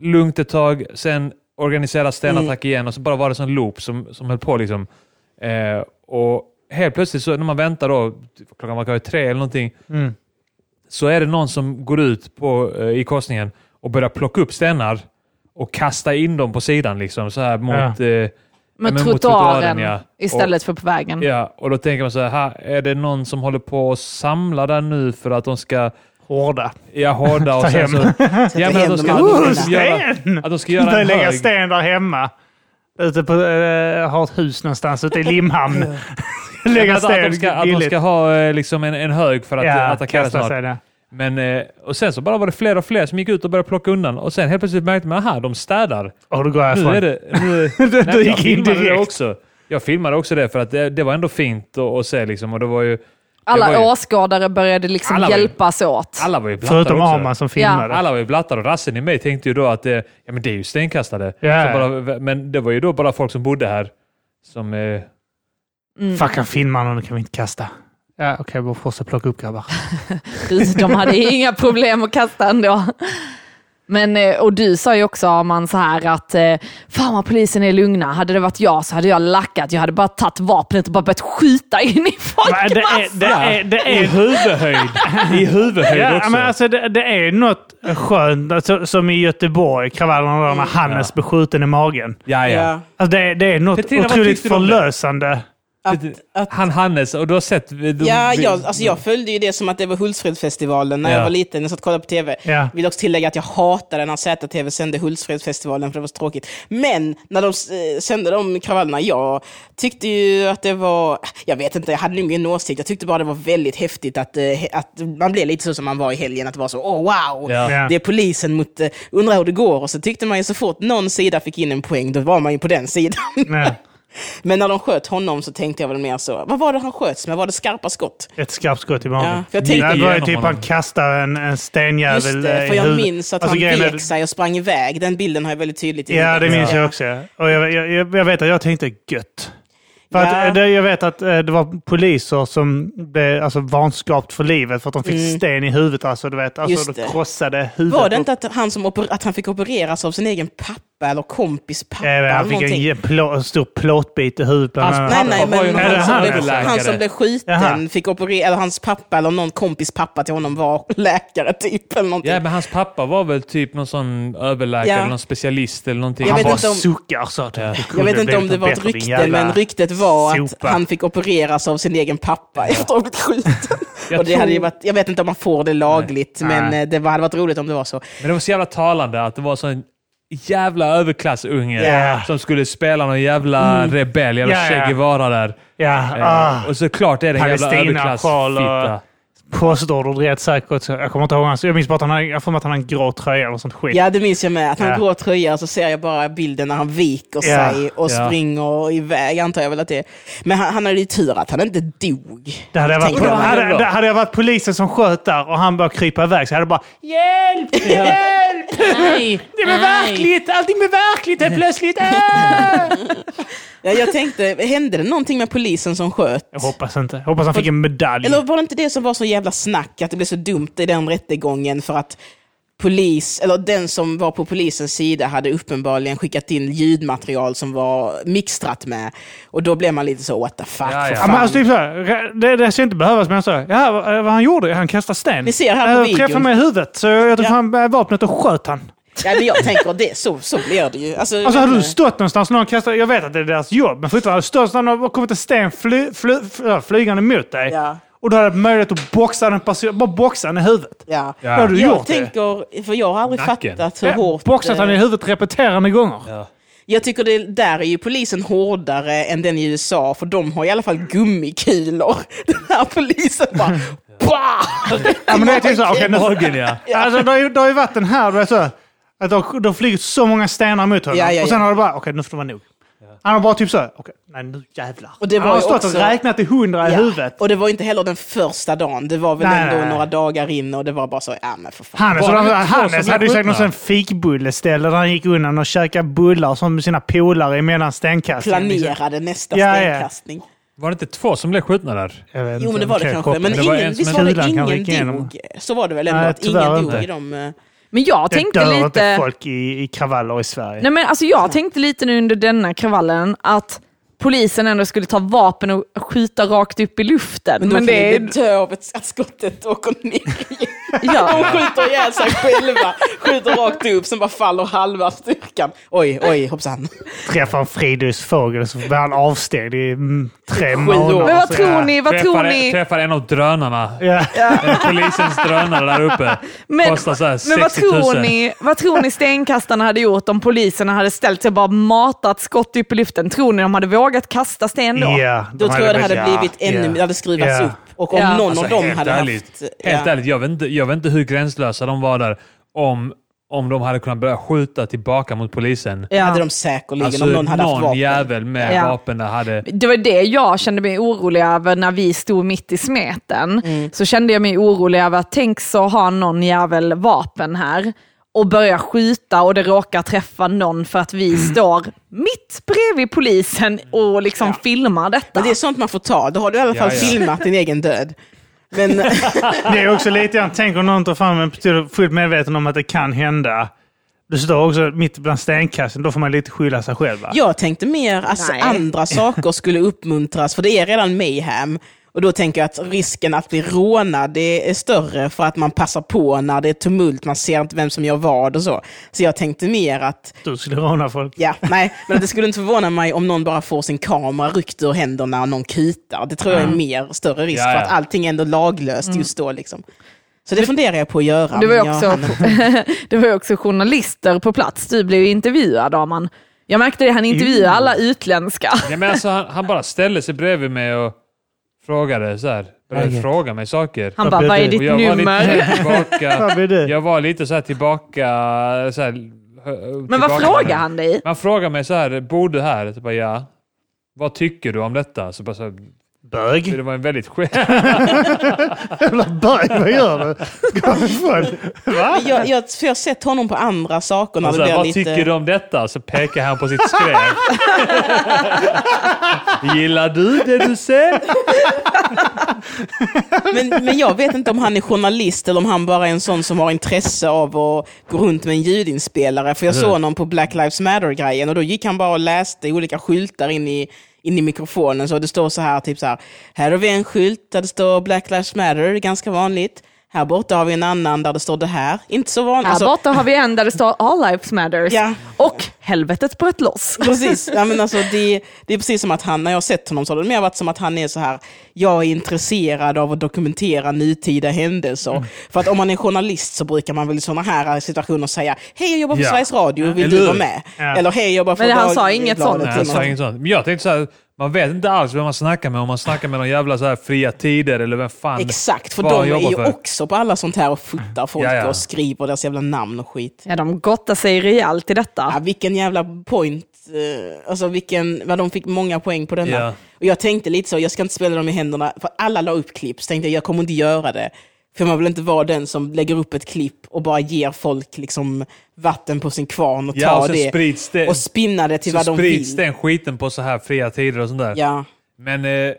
Lugnt ett tag, sen organiserad stenattack igen och så bara var det sån loop som, som höll på. Liksom. Eh, och helt plötsligt så när man väntar då, klockan var kanske tre eller någonting, Mm. så är det någon som går ut på, eh, i korsningen och börjar plocka upp stenar och kasta in dem på sidan liksom, så här mot, Ja. eh, Med men mot trottoaren ja. istället för på vägen. ja, och då tänker man så här, här, är det någon som håller på att samla där nu för att de ska hårda. Ja, hårda och sen så... <laughs> Ja, men att de ska, att de göra, Sten! att de ska göra en lägga hög. sten där hemma. Ute på, äh, har ett hus någonstans ute i Limhamn. <laughs> lägga Att, att, sten de ska, att de ska ha eh, liksom en, en hög för att ja, ja, attackera snart. Men, eh, och sen så bara var det fler och fler som gick ut och började plocka undan. Och sen helt plötsligt märkte man, aha, de städar. Och då går jag Nu är det... Nu, <laughs> Du Nej, jag gick in filmade det direkt. också. Jag filmade också det för att det, det var ändå fint att, att se liksom. Och det var ju... Alla Det var ju- åskådare började liksom Alla var ju- hjälpas åt. Alla var ju Förutom. Arman som filmade. Alla var ju blattar och rassen i mig tänkte ju då att det, ja, men det är ju stenkastare. Ja. Så bara, men det var ju då bara folk som bodde här som... Eh, Mm. Fuck, han filmar nu kan vi inte kasta. Ja, okej, okay, vi får plocka upp grabbar. <laughs> De hade inga problem att kasta ändå. Men, eh, och du sa ju också Arman så här att eh, fan vad polisen är lugna. Hade det varit jag så hade jag lackat. Jag hade bara tagit vapnet och bara börjat skjuta in i Men det är, det är, det I är, huvudhöjd! I huvudhöjd ja, också. men alltså, det, det är något skönt, alltså, som i Göteborg, kravallerna där när Hannes blev skjuten i magen. ja, ja. Ja. Alltså, det, det är något Petrina, otroligt förlösande. Att, att, Han Hannes, och du har sett... De, ja, jag, alltså jag följde ju det som att det var Hultsfredsfestivalen när Ja. jag var liten. Jag satt och kollade på tv. Ja. Vill också tillägga att jag hatade när ZTV sände Hultsfredsfestivalen för det var så tråkigt. Men när de eh, sände de kravallerna, jag tyckte ju att det var... Jag vet inte, jag hade nog ingen åsikt. Jag tyckte bara det var väldigt häftigt att, eh, att man blev lite så som man var i helgen. Att det var så, åh wow! Ja. Ja. Det är polisen mot... eh, Undrar hur det går. Och så tyckte man ju så fort någon sida fick in en poäng, då var man ju på den sidan. <laughs> Men när de sköt honom så tänkte jag väl mer så, vad var det han sköts med? Var det skarpa skott? Ett skarpt skott i magen. Ja, det var ju typ han kastar en, en stenjävel Just det, för jag minns att Alltså, han vek sig och sprang iväg. Den bilden har jag väldigt tydligt i Ja, det minns jag också. Och jag, jag, jag, vet att jag tänkte gött. För Ja. att, eh, det, jag vet att eh, det var poliser som blev alltså, vanskapt för livet för att de fick sten i huvudet. Alltså, du vet, alltså, Mm. De krossade huvudet. Var det inte att han, som att han fick opereras av sin egen pappa eller kompis pappa? Ja, eller han fick en någonting? ge- plå, en stor plåtbit i huvudet. Hans. Nej, nej, Pappa men någon han, som han- blev, han som blev skjuten fick operera, eller hans pappa eller någon kompis pappa till honom var <laughs> läkare typ. Eller någonting. Ja, men hans pappa var väl typ någon sån överläkare Ja. eller någon specialist eller någonting. Jag Han vet bara inte om- suckar så att det Jag vet inte om det var ett rykte, men ryktet var att sopa. han fick opereras av sin egen pappa efter att ha blivit skjuten. <laughs> Jag och det hade ju tror- varit, jag vet inte om man får det lagligt, Nej. men eh, det var, hade varit roligt om det var så. Men det var så jävla talande att det var sån jävla överklassunge Ja. som skulle spela någon jävla rebell, jävla ja. Che Guevara där. Ja, Eh, ah, Och såklart är det en jävla överklassfitta. Postorder rätt säkert. Jag kommer inte ihåg hans. Jag minns bara att han hade, jag får att han hade en grå tröja eller sånt skit. Ja, det minns jag med. Att han Ja. grå tröja så ser jag bara bilden när han viker Ja. sig och Ja. springer iväg, antar jag väl att det är. Men han, han hade ju tur att han inte dog. Det hade, jag varit, jag. hade, det hade jag varit polisen som sköt där och han började krypa iväg så hade jag bara Hjälp! <laughs> Hjälp! Nej, Det är verkligt! Allting blir verkligt helt plötsligt! <laughs> Ah! Ja, jag tänkte, hände det någonting med polisen som sköt? Jag hoppas inte. Jag hoppas han fick en medalj. Eller var det inte det som var så jävla snack, att det blev så dumt i den rättegången för att polis, eller den som var på polisens sida hade uppenbarligen skickat in ljudmaterial som var mixtrat med. Och då blev man lite så, what the fuck, Ja, för ja. Ja, fan. men alltså, typ så här, det, det ska inte behövas, men så. Ja, vad, vad han gjorde? Han kastade sten. Ni ser här på Jag videon. träffade mig i huvudet, så jag tog Ja. fram äh, vapnet och sköt han. Ja, men jag tänker, det, så, så blir det ju. Alltså, Alltså hade du stått någonstans någon kastade, jag vet att det är deras jobb, men fortfarande hade du stått någonstans och kommit en sten fly, fly, fly, flygande mot dig. Ja. Och du hade möjlighet att boxa den personen, bara boxa den i huvudet. Ja. Då hade du Jag gjort det. tänker, för jag har aldrig Nacken. fattat hur Ja, hårt... boxat eh, han i huvudet repeterande gånger. Ja. Jag tycker det, där är ju polisen hårdare än den i USA, för de har i alla fall gummikulor. <laughs> Den här polisen bara... <laughs> Bah! Ja, men det är typ så, okej, <laughs> nu, ja. alltså, det, har ju, det har ju varit den här, du vet så, att det har, det har flugit så många stenar mot honom. Ja, ja, Och sen har det bara, okej nu får det vara nog. Han har bara typ så, okej, nej nu jävlar. Och det han var har ju stått också- och räknat till hundra i Ja. huvudet. Och det var inte heller den första dagen, det var väl Nej, ändå nej, nej. några dagar in och det var bara så, ja men för fan. Hannes, Var det två som Hannes blev hade ju säkert någon sån fikbulleställe där han gick undan och käkade bullar som med sina polare emellan stenkastningen. liksom. Planerade nästa Ja, ja. stenkastning. Var det inte två som blev skjutna där? Jag vet Jo men det var det kanske, koppla. men Det var ingen, en som visst var det kulan kan ingen rycka igenom. dog? Så var det väl ändå, Nej, att ingen dog inte. i de... eh, Men jag Det tänkte dör inte lite... folk i, i kravaller i Sverige. Nej, men alltså jag tänkte lite nu under denna kravallen att polisen ändå skulle ta vapen och skjuta rakt upp i luften. Men då Men det är... dö av ett, att skottet åker ner <laughs> i De Ja. skjuter ihjäl sig själva, skjuter rakt upp, sen bara faller halva styrkan. Oj, oj, hoppsan. Träffar en fridlyst fågel så blir han avstängd i mm, tre månader. Men vad tror ja. ni? Vad tror träffar, ni? träffar en av drönarna. Ja. En Polisens drönare där uppe. Men, Kostar så här men vad 60 000. tror, ni, vad tror ni stenkastarna hade gjort om poliserna hade ställt sig och bara matat skott upp i luften? Tror ni de hade vågat kasta sten då? De Då tror jag det hade ja, blivit ännu, det hade skruvats Ja. upp. Och om Ja. någon Alltså, av dem hade ärligt, haft... Helt ja. ärligt, jag vet, inte, jag vet inte hur gränslösa de var där om, om de hade kunnat börja skjuta tillbaka mot polisen. Ja. hade de säkerligen Alltså om någon hade haft någon vapen. jävel med Ja. vapen där hade... Det var det jag kände mig orolig över när vi stod mitt i smeten. Mm. Så kände jag mig orolig över att tänk så har någon jävel vapen här och börjar skjuta och det råkar träffa någon för att vi Mm. <clears throat> står mitt bredvid polisen och liksom filmar detta. Men det är sånt man får ta. Då har du i alla fall Ja, ja. filmat din egen död. Men <laughs> Det är också lite grann, tänk om någon tar fram en pistol fullt medveten om att det kan hända. Du står också mitt bland stenkassen, då får man lite skylla sig själv. Va? jag tänkte mer att Nej. andra saker skulle uppmuntras, för det är redan mayhem. Och då tänker jag att risken att bli rånad det är större för att man passar på när det är tumult, man ser inte vem som gör vad och så. Så jag tänkte mer att Du skulle råna folk. Ja, nej, men det skulle inte förvåna mig om någon bara får sin kamera ryckt ur händerna och någon kutar. Det tror jag är mer större risk Ja, ja. för att allting är ändå laglöst just då. Liksom. Så det funderar jag på att göra. Det var, också, <laughs> det var också journalister på plats. Du blev ju intervjuad av man. Jag märkte det, han intervjuade alla utländska. Ja, men alltså, han, han bara ställde sig bredvid mig och frågade så här. Började Okej. fråga mig saker. Han bara, vad är det? ditt jag var nummer? lite <laughs> tillbaka. Jag var lite så här tillbaka... Så här, Men vad frågade han dig? Man frågar mig så här, bor du här? Så bara, ja. Vad tycker du om detta? Så bara, så här, Bög? det var en väldigt skön... <laughs> Jävla bög, vad gör du? Va? Jag, jag, för jag har sett honom på andra saker när Och det blir vad lite... tycker du om detta? Så pekar han på sitt skräp. <laughs> Gillar du det du ser? Men, men jag vet inte om han är journalist eller om han bara är en sån som har intresse av att gå runt med en ljudinspelare. För jag såg honom på Black Lives Matter-grejen och då gick han bara och läste olika skyltar in i, in i mikrofonen. Så det står så här, typ så här, här har vi en skylt där det står Black Lives Matter, ganska vanligt. Här borta har vi en annan där det står det här. Inte så vanligt. Här Alltså, borta har vi en där det står All Lives Matters. Ja. Och helvetet bröt loss. <laughs> Precis, ja, men alltså, det, det är precis som att han, när jag har sett honom så har det mer varit som att han är så här, jag är intresserad av att dokumentera nutida händelser. Mm. För att om man är journalist så brukar man väl i sådana här situationer säga, hej jag jobbar på Ja. Sveriges Radio, vill Eller du vara med? Ja. Eller hej jag jobbar för Men han sa inget Dagbladet sånt. Nej, jag sa något. inget sånt. Men jag tänkte så här, man vet inte alls vem man snackar med. Om man snackar med någon jävla så här fria tider eller vem fan Exakt, för de är ju för. också på alla sånt här och fotar folk Ja, ja. och skriver deras jävla namn och skit. Ja, de gottar sig rejält i detta. Ja, vilken jävla point, eh, alltså vilken, vad de fick många poäng på denna. Ja. Och jag tänkte lite så, jag ska inte spela dem i händerna, för alla la upp klipp, så tänkte jag, jag kommer inte göra det. För man vill inte vara den som lägger upp ett klipp och bara ger folk liksom vatten på sin kvarn och Ja, tar och så det sprids det, och spinna det till så vad de sprids vill. den skiten på så här fria tider och sånt där. Ja. Men, eh,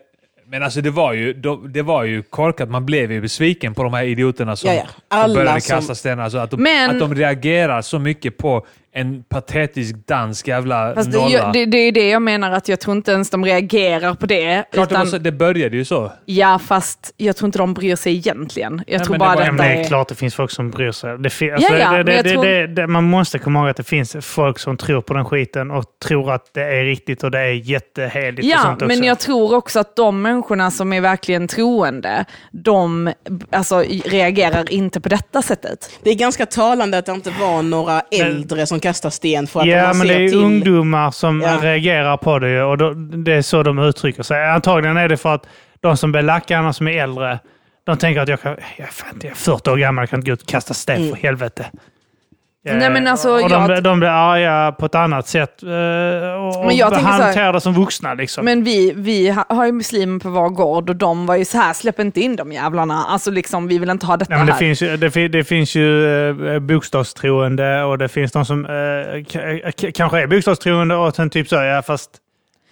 men alltså det var, ju, de- det var ju korkat. Man blev ju besviken på de här idioterna som, Ja, ja. började som- kasta stenar. Alltså att, de, Men- att de reagerar så mycket på en patetisk dansk jävla Fast det, nolla. det, det är det jag menar, att jag tror inte ens de reagerar på det. Klart det, utan, så, det började ju så. Ja, fast jag tror inte de bryr sig egentligen. Jag Nej, tror men bara det detta men det är är... klart det finns folk som bryr sig. Det, fin- alltså, Ja, ja, det, men det, jag det, tror- det, det, man måste komma ihåg att det finns folk som tror på den skiten och tror att det är riktigt och det är jätteheligt. och Ja, men jag tror också att de människorna som är verkligen troende, de alltså, reagerar inte på detta sättet. Det är ganska talande att det inte var några äldre som kastar sten för att Ja, man men det är till... ungdomar som Ja. reagerar på det och då, det är så de uttrycker sig. Antagligen är det för att de som blir lackarna som är äldre, de tänker att jag, kan, jag, är fan, jag är 40 år gammal, jag kan inte gå ut och kasta sten Mm. för helvete. Nej, men alltså, och de, jag- de blir arga på ett annat sätt eh, och, Men jag och hanterar det som vuxna. Liksom. Men vi, vi ha- har ju muslimer på vår gård och de var ju så här, släpp inte in de jävlarna. Alltså liksom, vi vill inte ha detta Ja, men det, här. finns ju, det, det finns ju eh, bokstavstroende och det finns de som eh, kanske är bokstavstroende och sen typ så, ja fast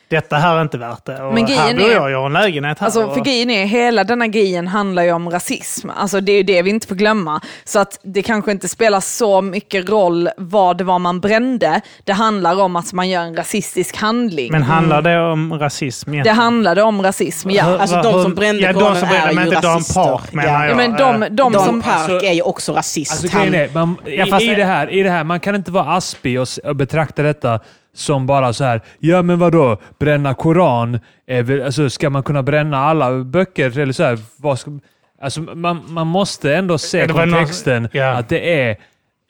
detta här är inte värt det. Och Men här bor är- jag, jag har en lägenhet här. Alltså, och- för grejen är, hela denna grejen handlar ju om rasism. Alltså, det är ju det vi inte får glömma. Så att det kanske inte spelar så mycket roll vad det var man brände. Det handlar om att man gör en rasistisk handling. Men handlar det om rasism det egentligen? handlade om rasism, ja. Alltså, de som brände ja, de Koranen som brände, är men ju inte Dan rasister. Park menar Ja. jag. Ja, men de, Eh, de Dan som... Park alltså- är ju också rasist. Alltså, Han- är, man, i, i, det här, I det här, man kan inte vara aspig och, och betrakta detta som bara så här. Ja, men vadå? Bränna Koran? Är väl, alltså, ska man kunna bränna alla böcker? Eller så här, vad ska, alltså, man, man måste ändå se var någon- kontexten ja. att det är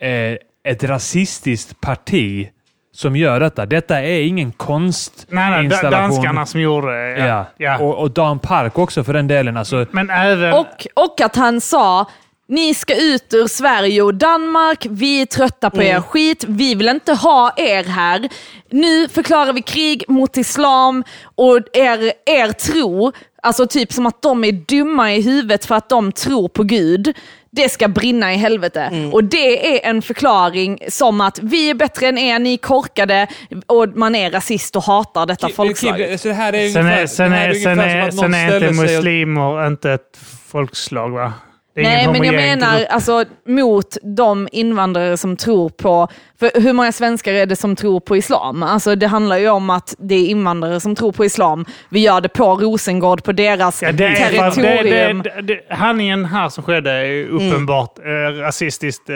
eh, ett rasistiskt parti som gör detta. Detta är ingen Nej, nej, konstinstallation. danskarna som gjorde det. Ja. Ja. Ja. Och, och Dan Park också för den delen. Alltså, Men även... Och, och att han sa, ni ska ut ur Sverige och Danmark, vi är trötta på er skit, vi vill inte ha er här. Nu förklarar vi krig mot islam och er, er tro, alltså typ som att de är dumma i huvudet för att de tror på Gud. Det ska brinna i helvete. Och det är en förklaring som att vi är bättre än er, ni är korkade och man är rasist och hatar detta folkslag. Kim, så det här är Sen är, sen sen sen inte och- muslimer inte ett folkslag, va? Det är Nej, men jag menar grupp. alltså mot de invandrare som tror på... För hur många svenskar är det som tror på islam? Alltså det handlar ju om att det är invandrare som tror på islam. Vi gör det på Rosengård, på deras Ja, det är, fast det, territorium. det, det, handlingen här som skedde är Mm. uppenbart eh, rasistiskt eh,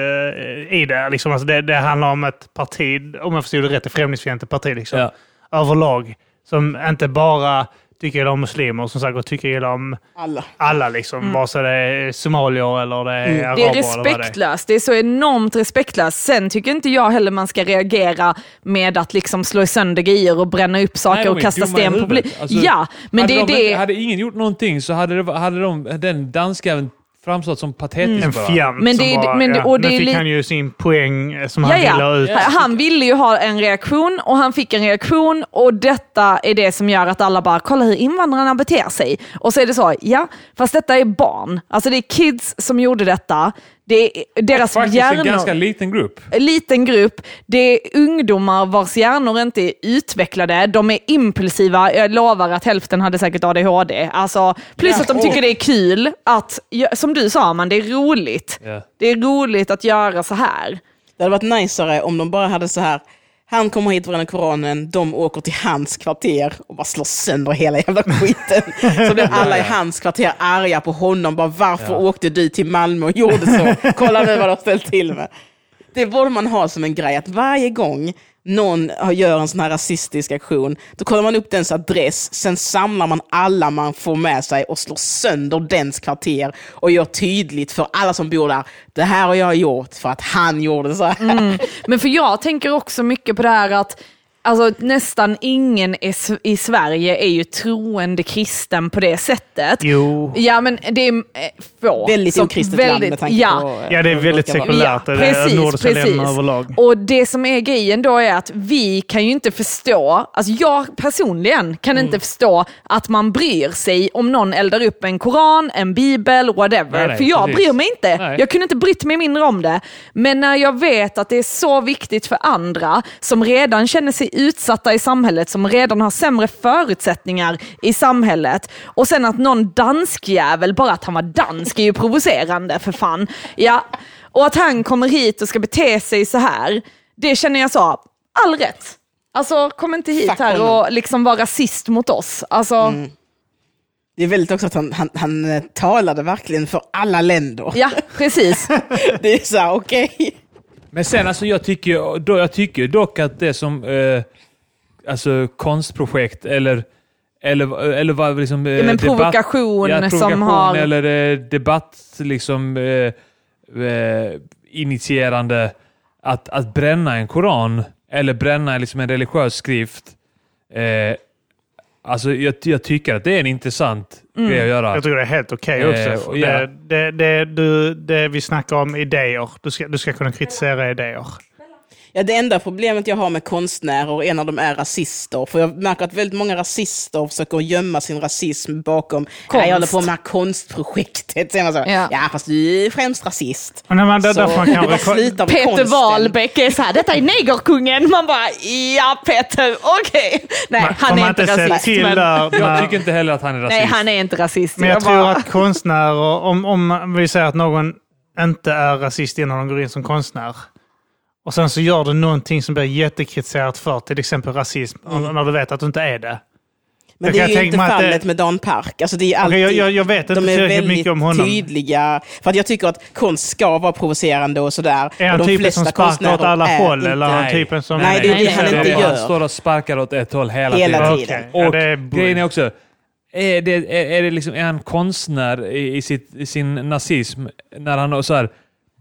i det. Liksom, alltså det. Det handlar om ett parti, om jag förstod det rätt, ett främlingsfientligt parti liksom, Ja. överlag. Som inte bara tycker illa om muslimer, som sagt, och tycker illa om Alla. alla. Liksom, Vare sig det är somalier eller det är Mm. araber. Det är eller vad det är. respektlöst. Det är så enormt respektlöst. Sen tycker inte jag heller man ska reagera med att liksom slå sönder grejer och bränna upp saker Nej, och kasta sten på Alltså, Ja, men det hade är de, det. Hade ingen gjort någonting så hade, det, hade de, den danska framstått som patetisk En bara. fjant Men som det är- bara, men det- ja, och det nu är fick li- han ju sin poäng eh, som Ja, han ville ha ja. ut. Han ville ju ha en reaktion och han fick en reaktion och detta är det som gör att alla bara, kolla hur invandrarna beter sig. Och så är det så, ja, fast detta är barn. Alltså det är kids som gjorde detta. Det är deras Faktiskt hjärnor... en ganska liten grupp. liten grupp. Det är ungdomar vars hjärnor inte är utvecklade. De är impulsiva. Jag lovar att hälften hade säkert ADHD. Alltså, plus att de tycker det är kul att, ja, som du sa, man, det är roligt. Ja. Det är roligt att göra så här. Det hade varit najsare om de bara hade så här, han kommer hit och bränner Koranen, de åker till hans kvarter och bara slår sönder hela jävla skiten. Så blir alla i hans kvarter arga på honom, bara varför åkte du till Malmö och gjorde så? Kolla nu vad du har ställt till med. Det borde man ha som en grej, att varje gång någon har- gör en sån här rasistisk aktion, då kollar man upp dens adress, sen samlar man alla man får med sig och slår sönder dens kvarter och gör tydligt för alla som bor där, det här har jag gjort för att han gjorde så här. Men för jag tänker också mycket på det här att Alltså nästan ingen i Sverige är ju troende kristen på det sättet. Jo. Ja men det är eh, få. Väldigt okristet land med tanke ja, på... eh, Ja, det är väldigt sekulärt. det är precis, nordiska precis. länderna överlag. Och det som är grejen då är att vi kan ju inte förstå, alltså jag personligen kan Mm. inte förstå att man bryr sig om någon eldar upp en koran, en bibel, whatever. Nej, nej, För jag precis. bryr mig inte. Nej. Jag kunde inte brytt mig mindre om det. Men när jag vet att det är så viktigt för andra som redan känner sig utsatta i samhället, som redan har sämre förutsättningar i samhället och sen att någon danskjävel, bara att han var dansk är ju provocerande för fan. Ja. Och att han kommer hit och ska bete sig så här, det känner jag så, all rätt. Alltså kom inte hit Fuck här honom. och liksom vara rasist mot oss. Alltså, Det är väldigt också att han, han, han eh, talade verkligen för alla länder. ja precis. <laughs> Det är så okej. Men sen alltså jag tycker, då, jag tycker dock att det som eh, alltså konstprojekt eller eller, eller vad liksom... eh, Ja, men debatt- provokation, ja, som provokation har... Eller eh, debatt, liksom eh, eh, initierande. Att, att bränna en koran eller bränna liksom en religiös skrift. Eh, alltså jag, jag tycker att det är en intressant Mm. grej att göra. Jag tycker det är helt okej Eh, också. och ja. Det, det, det, du, det vi snackar om idéer. Du ska, du ska kunna kritisera idéer. Ja, det enda problemet jag har med konstnärer, en av dem är rasister. För jag märker att väldigt många rasister försöker gömma sin rasism bakom, Konst. jag håller på med det här konstprojektet. Man så. Ja. Ja. fast du är främst rasist. Och när man, där, Så därför det bara med Peter konsten. Wahlbeck är så här, detta är negerkungen. Man bara, ja Peter, okej. Nej, Man- han är inte rasist. till Men, där Jag när- tycker inte heller att han är rasist. nej, han är inte rasist. Men jag Jag tror bara- att konstnärer, om, om vi säger att någon inte är rasist innan de går in som konstnär. Och sen så gör du någonting som blir jättekritiserat för till exempel rasism, Mm. när du vet att du inte är det. Men Jag det är ju inte att det- fallet med Dan Park. Alltså det är alltid, jag, jag, jag vet inte de är väldigt mycket om honom. tydliga. För att jag tycker att konst ska vara provocerande och sådär. Är han de typen som sparkar åt alla håll? inte- Eller är han typen som... Nej, det är det han inte nej. Han gör. står och sparkar åt ett håll hela, Hela tiden. tiden. Ja, Och det är grejen är också, är, det, är, är, det liksom, är han konstnär i, i, sitt, i sin nazism när han så här,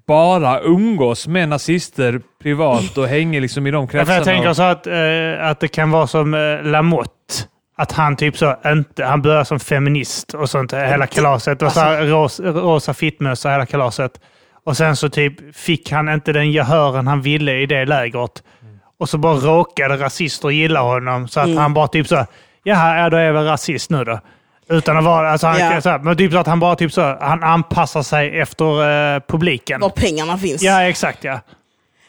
bara umgås med nazister privat och hänger liksom i de Ja, kretsarna? jag tänker så att, eh, att det kan vara som eh, Lamotte. Att han typ så inte, han börjar som feminist och sånt, eh, hela kalaset. Och så här ros, rosa fittmössa hela kalaset. Och sen så typ fick han inte den gehören han ville i det lägret. Och så bara råkade rasister gilla honom. Så att han bara typ så, jaha, ja, då är jag väl rasist nu då. Utan att vara, alltså han, Ja. så här, men typ så att han bara typ så, han anpassar sig efter eh, publiken. Var pengarna finns. Ja, exakt ja.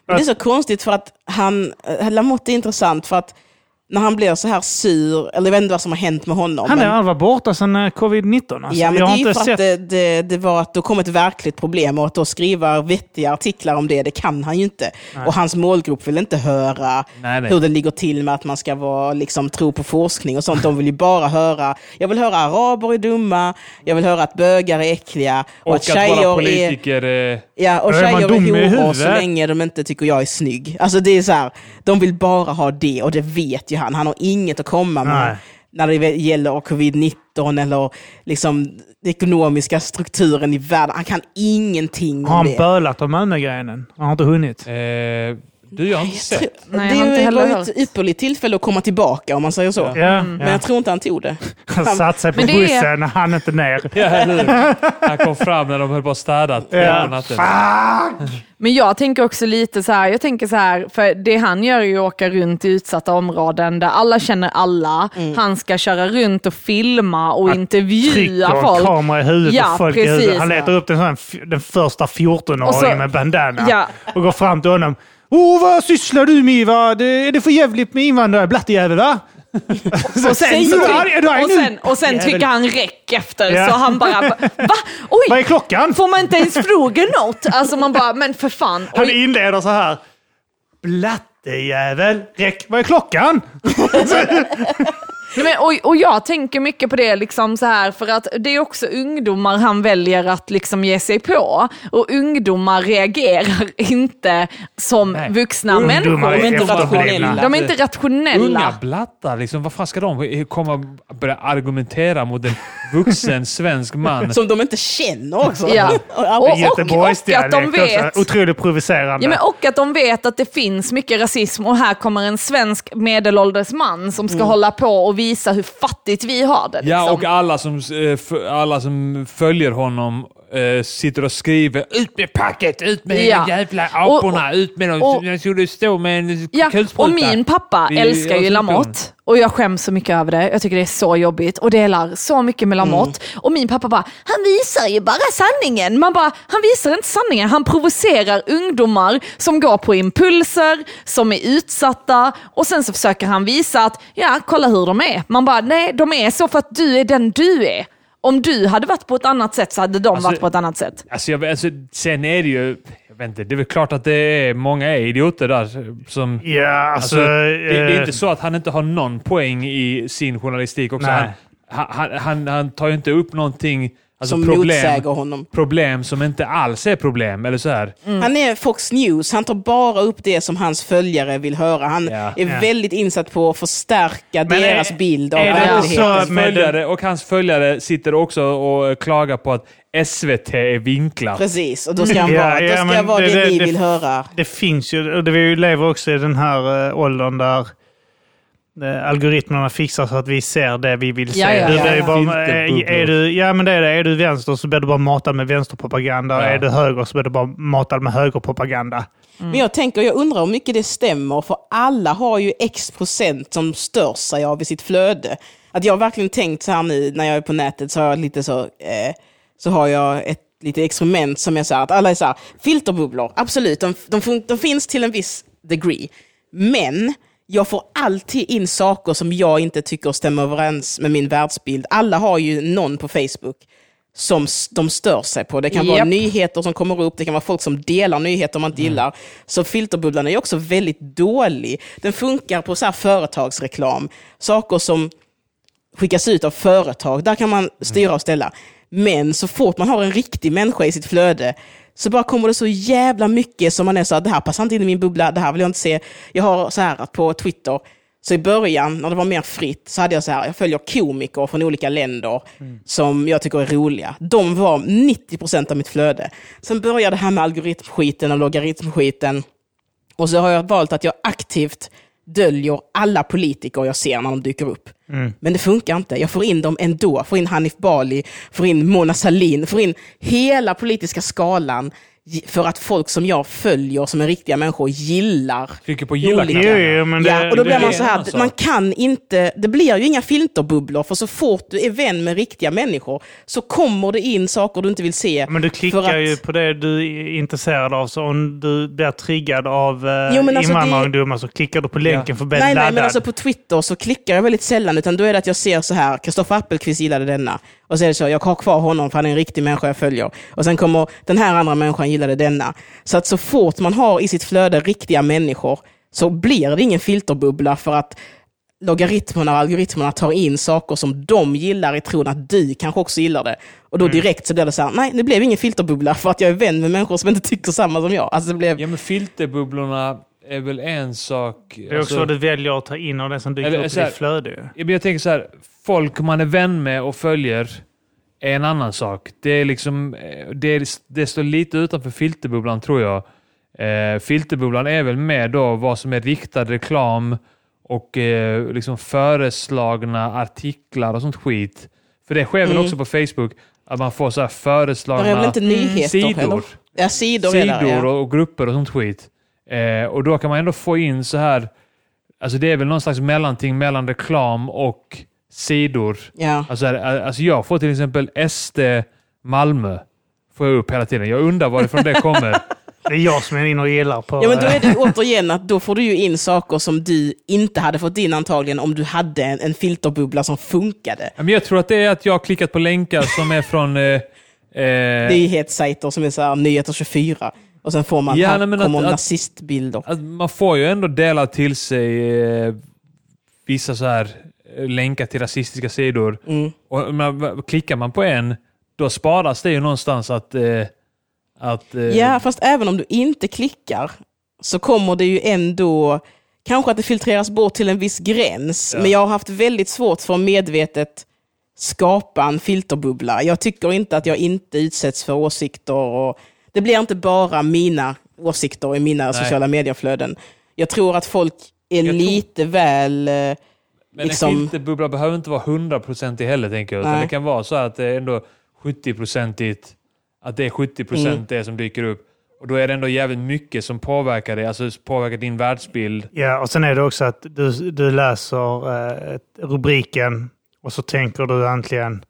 Men det är så konstigt för att han, eh, Lamotte är intressant för att när han blir så här sur, eller jag vet inte vad som har hänt med honom. Han men- är varit borta sedan eh, covid-19. Alltså. Ja, men jag det är ju för sett... att det, det, det var att då kom ett verkligt problem och att då skriva vettiga artiklar om det, det kan han ju inte. Och hans målgrupp vill inte höra Nej, nej. hur det ligger till med att man ska vara, liksom, tro på forskning och sånt. De vill ju bara höra, jag vill höra araber är dumma, jag vill höra att bögar är äckliga och, och att att tjejer är... politiker... Eh, Ja, och är tjejer är horor så länge de inte tycker jag är snygg. Alltså det är så här, de vill bara ha det och det vet ju han. Han har inget att komma med Nej. när det gäller covid-19 eller liksom den ekonomiska strukturen i världen. Han kan ingenting Har om han det. bölat om Malmögrenen? Han har inte hunnit. eh, du, jag har inte sett. Nej, det inte var hört. ett ypperligt tillfälle att komma tillbaka om man säger så. Ja, Men ja. jag tror inte han tog det. <laughs> Han satte sig på Men det är- bussen, han inte ner. Ja? <laughs> Han kom fram när de höll på att städa Ja. natten. Men jag tänker också lite så här, jag tänker så här, för det han gör är ju att åka runt i utsatta områden där alla känner alla. Mm. Han ska köra runt och filma och intervjua Trycker en folk. kamera i huvudet Ja, på folk i precis. huvudet. Han letar upp den, den första Och 14-åringen så- med bandana Ja. och går fram till honom. Åh, vad sysslar du med? Va? Det, är det för jävligt med invandrare? Blattejävel, va? <laughs> Och sen, så är du arg och sen, och sen Jävel. trycker han räck efter, Ja. så han bara, va? Vad är Oj! klockan? Får man inte ens fråga något? Alltså man bara, men för fan. Han Oj. inleder så här. Blattejävel. Räck, vad är klockan? <laughs> <laughs> Nej, men, och, och jag tänker mycket på det, liksom så här, för att det är också ungdomar han väljer att liksom ge sig på. Och ungdomar reagerar <laughs> inte som Nej. vuxna Ungdomar människor. är De är inte rationella. De är inte rationella. Unga blattar, liksom, vad fan ska de komma och börja argumentera mot en vuxen <laughs> svensk man? Som de inte känner också. Ja. Och- Och- Göteborgsdialekt att de vet-. Otroligt provocerande. Ja, men och att de vet att det finns mycket rasism och här kommer en svensk medelålders man som ska hålla på och visa hur fattigt vi har det. Liksom. Ja, och alla som, eh, alla som följer honom eh, sitter och skriver ut med packet, ut med Ja. de jävla aporna, ut med dem. och- Jag skulle stå med en Ja, kulspruta. och min pappa älskar ju Lamotte. Och jag skäms så mycket över det. Jag tycker det är så jobbigt och delar så mycket med Lamotte. Och min pappa bara, han visar ju bara sanningen. Man bara, han visar inte sanningen. Han provocerar ungdomar som går på impulser, som är utsatta och sen så försöker han visa att, ja, kolla hur de är. Man bara, nej, de är så för att du är den du är. Om du hade varit på ett annat sätt så hade de Alltså- varit på ett annat sätt. Alltså, jag, alltså, sen är det ju... Jag vet inte, det är väl klart att det är många idioter där som... Ja, alltså... Alltså, det, det är eh, inte så att han inte har någon poäng i sin journalistik också. Han, han, han, han tar ju inte upp någonting... Alltså som problem, motsäger honom. problem som inte alls är problem. Eller så här. Han är Fox News, han tar bara upp det som hans följare vill höra. Han Ja. är Ja. väldigt insatt på att förstärka Men deras är- bild av är verkligheten. Hans följare, och hans följare sitter också och klagar på att SVT är vinklat. Precis, och då ska han Ja, vara, då ja, ska vara det, det- ni det- vill höra. Det finns ju, och det vi lever också i den här uh, åldern där algoritmerna fixar så att vi ser det vi vill se. Ja, ja, du ja, blir ju ja. bara, är, är du, ja, men det är det. Är du vänster så blir du bara matad med vänsterpropaganda. Ja. Är du höger så blir du bara matad med högerpropaganda. Men jag tänker, jag undrar hur mycket det stämmer, för alla har ju x procent som stör sig av i sitt flöde. Att jag har verkligen tänkt så här nu när jag är på nätet, så har jag lite så, eh, så har jag ett lite experiment som jag säger att alla är så här, filterbubblor, absolut, de, de, de finns till en viss degree. Men jag får alltid in saker som jag inte tycker stämmer överens med min världsbild. Alla har ju någon på Facebook som de stör sig på. Det kan vara Japp. nyheter som kommer upp, det kan vara folk som delar nyheter man inte gillar. Så filterbubblan är också väldigt dålig. Den funkar på så här företagsreklam, saker som skickas ut av företag, där kan man styra och ställa. Men så fort man har en riktig människa i sitt flöde så bara kommer det så jävla mycket som man är så här, det här passar inte in i min bubbla, det här vill jag inte se. Jag har så här på Twitter, så i början när det var mer fritt så hade jag så här, jag följer komiker från olika länder som jag tycker är roliga. De var 90% av mitt flöde. Sen började det här med algoritmskiten och logaritmskiten. Och så har jag valt att jag aktivt döljer alla politiker jag ser när de dyker upp. Men det funkar inte. Jag får in dem ändå. Får in Hanif Bali, får in Mona Sahlin, får in hela politiska skalan för att folk som jag följer som är riktiga människor gillar Trycker på gilla det- ja, och då blir man så här, sak. man kan inte, det blir ju inga filterbubblor för så fort du är vän med riktiga människor så kommer det in saker du inte vill se. Men du klickar att- ju på det du är intresserad av. Så om du blir triggad av eh, Jo, alltså invandrarungdomar så klickar du på länken för att bli Nej, nej, laddad. men alltså på Twitter så klickar jag väldigt sällan, utan då är det att jag ser så här, Kristoffer Appelqvist gillade denna. Och så är det så, jag har kvar honom för han är en riktig människa jag följer. Och sen kommer den här andra människan gillade denna. Så att så fort man har i sitt flöde riktiga människor så blir det ingen filterbubbla för att logaritmerna och algoritmerna tar in saker som de gillar i tron att du kanske också gillar det. Och då direkt så blir det så här, nej, det blev ingen filterbubbla för att jag är vän med människor som inte tycker samma som jag. Alltså det blev, Ja, men filterbubblorna är väl en sak... det är också vad du väljer att ta in av det som dyker Eller upp i så här- ditt flöde. Jag tänker så här, folk man är vän med och följer är en annan sak. Det är liksom, eh, det, är, det står lite utanför filterbubblan tror jag. Eh, filterbubblan är väl med då vad som är riktad reklam och eh, liksom föreslagna artiklar och sånt skit. För det sker väl Mm. också på Facebook, att man får så här det föreslagna är väl inte nyheter sidor. heller? Ja, sidor, är det, sidor ja. och, och grupper och sånt skit. Eh, och då kan man ändå få in så här, alltså det är väl någon slags mellanting mellan reklam och sidor. ja. Alltså, här, alltså jag får till exempel SD Malmö, får jag upp hela tiden. Jag undrar varifrån det kommer. <laughs> Det är jag som är inne och gillar på... Ja men då eh, är det återigen att då får du ju in saker som du inte hade fått in antagligen om du hade en, en filterbubbla som funkade. Men jag tror att det är att jag har klickat på länkar som är från... Eh, eh, Nyhetssajter som är så här, Nyheter 24. Och sen får man, Ja, nej, men kommer att- att- nazistbilder. Alltså, man får ju ändå dela till sig eh, vissa så här eh, länkar till rasistiska sidor. Mm. Och man, klickar man på en, då sparas det ju någonstans att... Eh, att eh, Ja, fast även om du inte klickar så kommer det ju ändå, kanske att det filtreras bort till en viss gräns. Ja. Men jag har haft väldigt svårt för att medvetet skapa en filterbubbla. Jag tycker inte att jag inte utsätts för åsikter. Och det blir inte bara mina åsikter i mina sociala medieflöden. Jag tror att folk är Jag tror- lite väl... eh, Men liksom- en filterbubbla behöver inte vara 100% heller, tänker jag. Utan Nej. det kan vara så att det är ändå 70%igt, att det är 70% Mm. det som dyker upp. Och då är det ändå jävligt mycket som påverkar dig, alltså påverkar din världsbild. Ja, och sen är det också att du, du läser eh, rubriken och så tänker du äntligen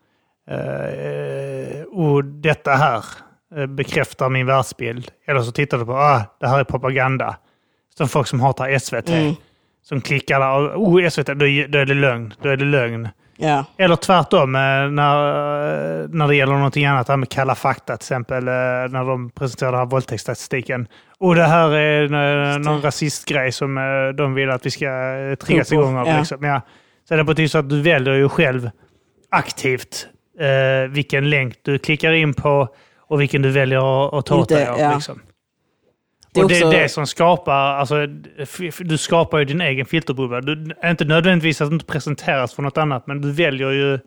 eh, oh, detta här eh, bekräftar min världsbild. Eller så tittar du på ah, det här är propaganda. Som folk som hatar SVT. Mm. Som klickar där och oh, SVT, då är, det lögn. Då är det lögn. Ja. Eller tvärtom, eh, när, eh, när det gäller någonting annat, det här med Kalla fakta till exempel, eh, när de presenterar den här våldtäktsstatistiken. Och det här är eh, någon rasistgrej som eh, de vill att vi ska eh, triggas igång av. ja. Liksom. Ja. Så det betyder så att du väljer ju själv aktivt eh, vilken länk du klickar in på och vilken du väljer att, ta åt dig av. ja. Liksom. Det är och det är också- det som skapar, alltså, du skapar ju din egen filterbubbla. Du, inte nödvändigtvis att du inte presenteras för något annat, men du väljer ju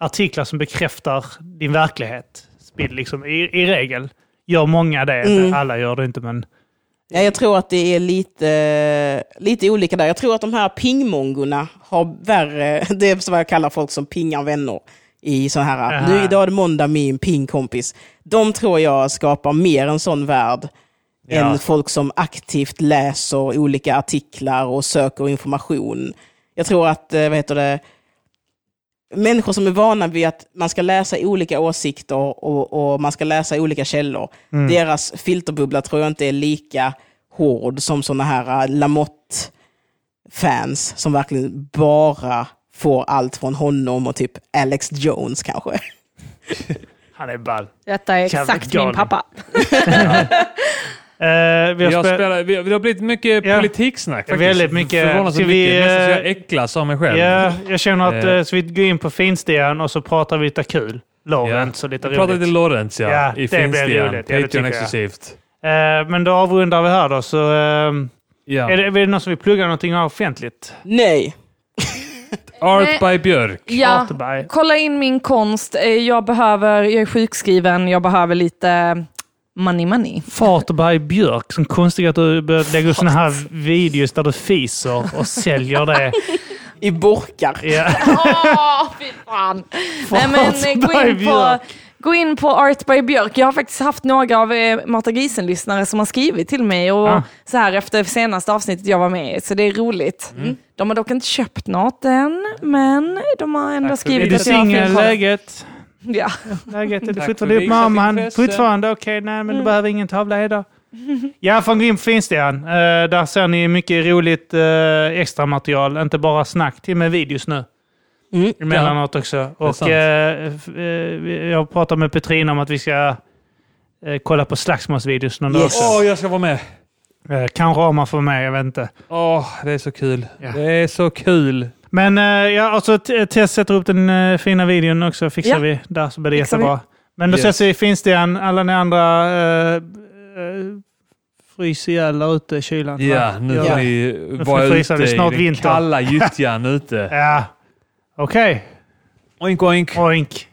artiklar som bekräftar din verklighetsbild liksom, i, i regel. Gör många det, Mm. alla gör det inte, men Ja, jag tror att det är lite, lite olika där. Jag tror att de här pingmongorna har värre, <laughs> det är vad jag kallar folk som pingar vänner i så här, Aha. nu idag är det måndag min pingkompis. De tror jag skapar mer en sån värld Ja. än folk som aktivt läser olika artiklar och söker information. Jag tror att, eh, vad heter det, människor som är vana vid att man ska läsa olika åsikter och, och man ska läsa olika källor, deras filterbubbla tror jag inte är lika hård som sådana här äh, Lamotte-fans som verkligen bara får allt från honom och typ Alex Jones kanske. <laughs> Han är ball. Detta är exakt min pappa. <laughs> Eh, vi har Vi har, spelat... spelat, vi, det har blivit mycket Ja. politiksnack. Faktiskt. Väldigt mycket. Förvånansvärt Ska vi, mycket. Nästan så eh, jag äcklas av mig själv. Ja, jag känner att eh, så vi går in på finstian och så pratar vi lite kul. Lawrence och lite Vi pratar roligt. lite Lorentz, ja. Ja, I Finstian. roligt. Ja, Patreon jag. exklusivt. Eh, men då avrundar vi här då. Så, eh, Ja. är, det, är det någon som vill plugga någonting offentligt? Nej. Art by Björk. Ja, Arterberg. kolla in min konst. Eh, Jag behöver, jag är sjukskriven, jag behöver lite money money. Farterberg Björk. Som konstigt att du lägga upp såna här videos där du fiser och säljer det. I burkar. Ja. Åh, fy fan. Nej, men, eh, gå, by in på, Björk. Gå in på Art by Björk. Jag har faktiskt haft några av eh, Mata Grisen-lyssnare som har skrivit till mig och Ah. så här efter senaste avsnittet jag var med i, så det är roligt. Mm. De har dock inte köpt något än, men de har ändå Tack skrivit Är du singel? Läget? <laughs> Ja. Läget? Är du fortfarande ihop med intresse. Fortfarande? Okej, nej Mm. men du behöver ingen tavla idag. <laughs> Ja, från Grim Finstian. Uh, där ser ni mycket roligt uh, extra material. Inte bara snack, till och med videos nu. Mm. Emellanåt också. Och eh, eh, jag pratar med Petrina om att vi ska eh, kolla på slagsmålsvideos någon dag Yes. också. Åh, jag ska vara med. Eh, kanske om man får med, jag vet inte. Åh, det är så kul. Ja. Det är så kul. Men eh, ja, alltså, Tess sätter upp den eh, fina videon också. Fixar Ja. vi där så blir det Fixar vi. jättebra. Men då Yes. ses vi i Finstian. Alla ni andra uh, fryser ihjäl där ute i kylan. Ja, nu Ja. får ni vara ni frysa, ute det i den vinter. kalla gyttjan <laughs> ute. Ja. Okay. Oink, oink. Oink.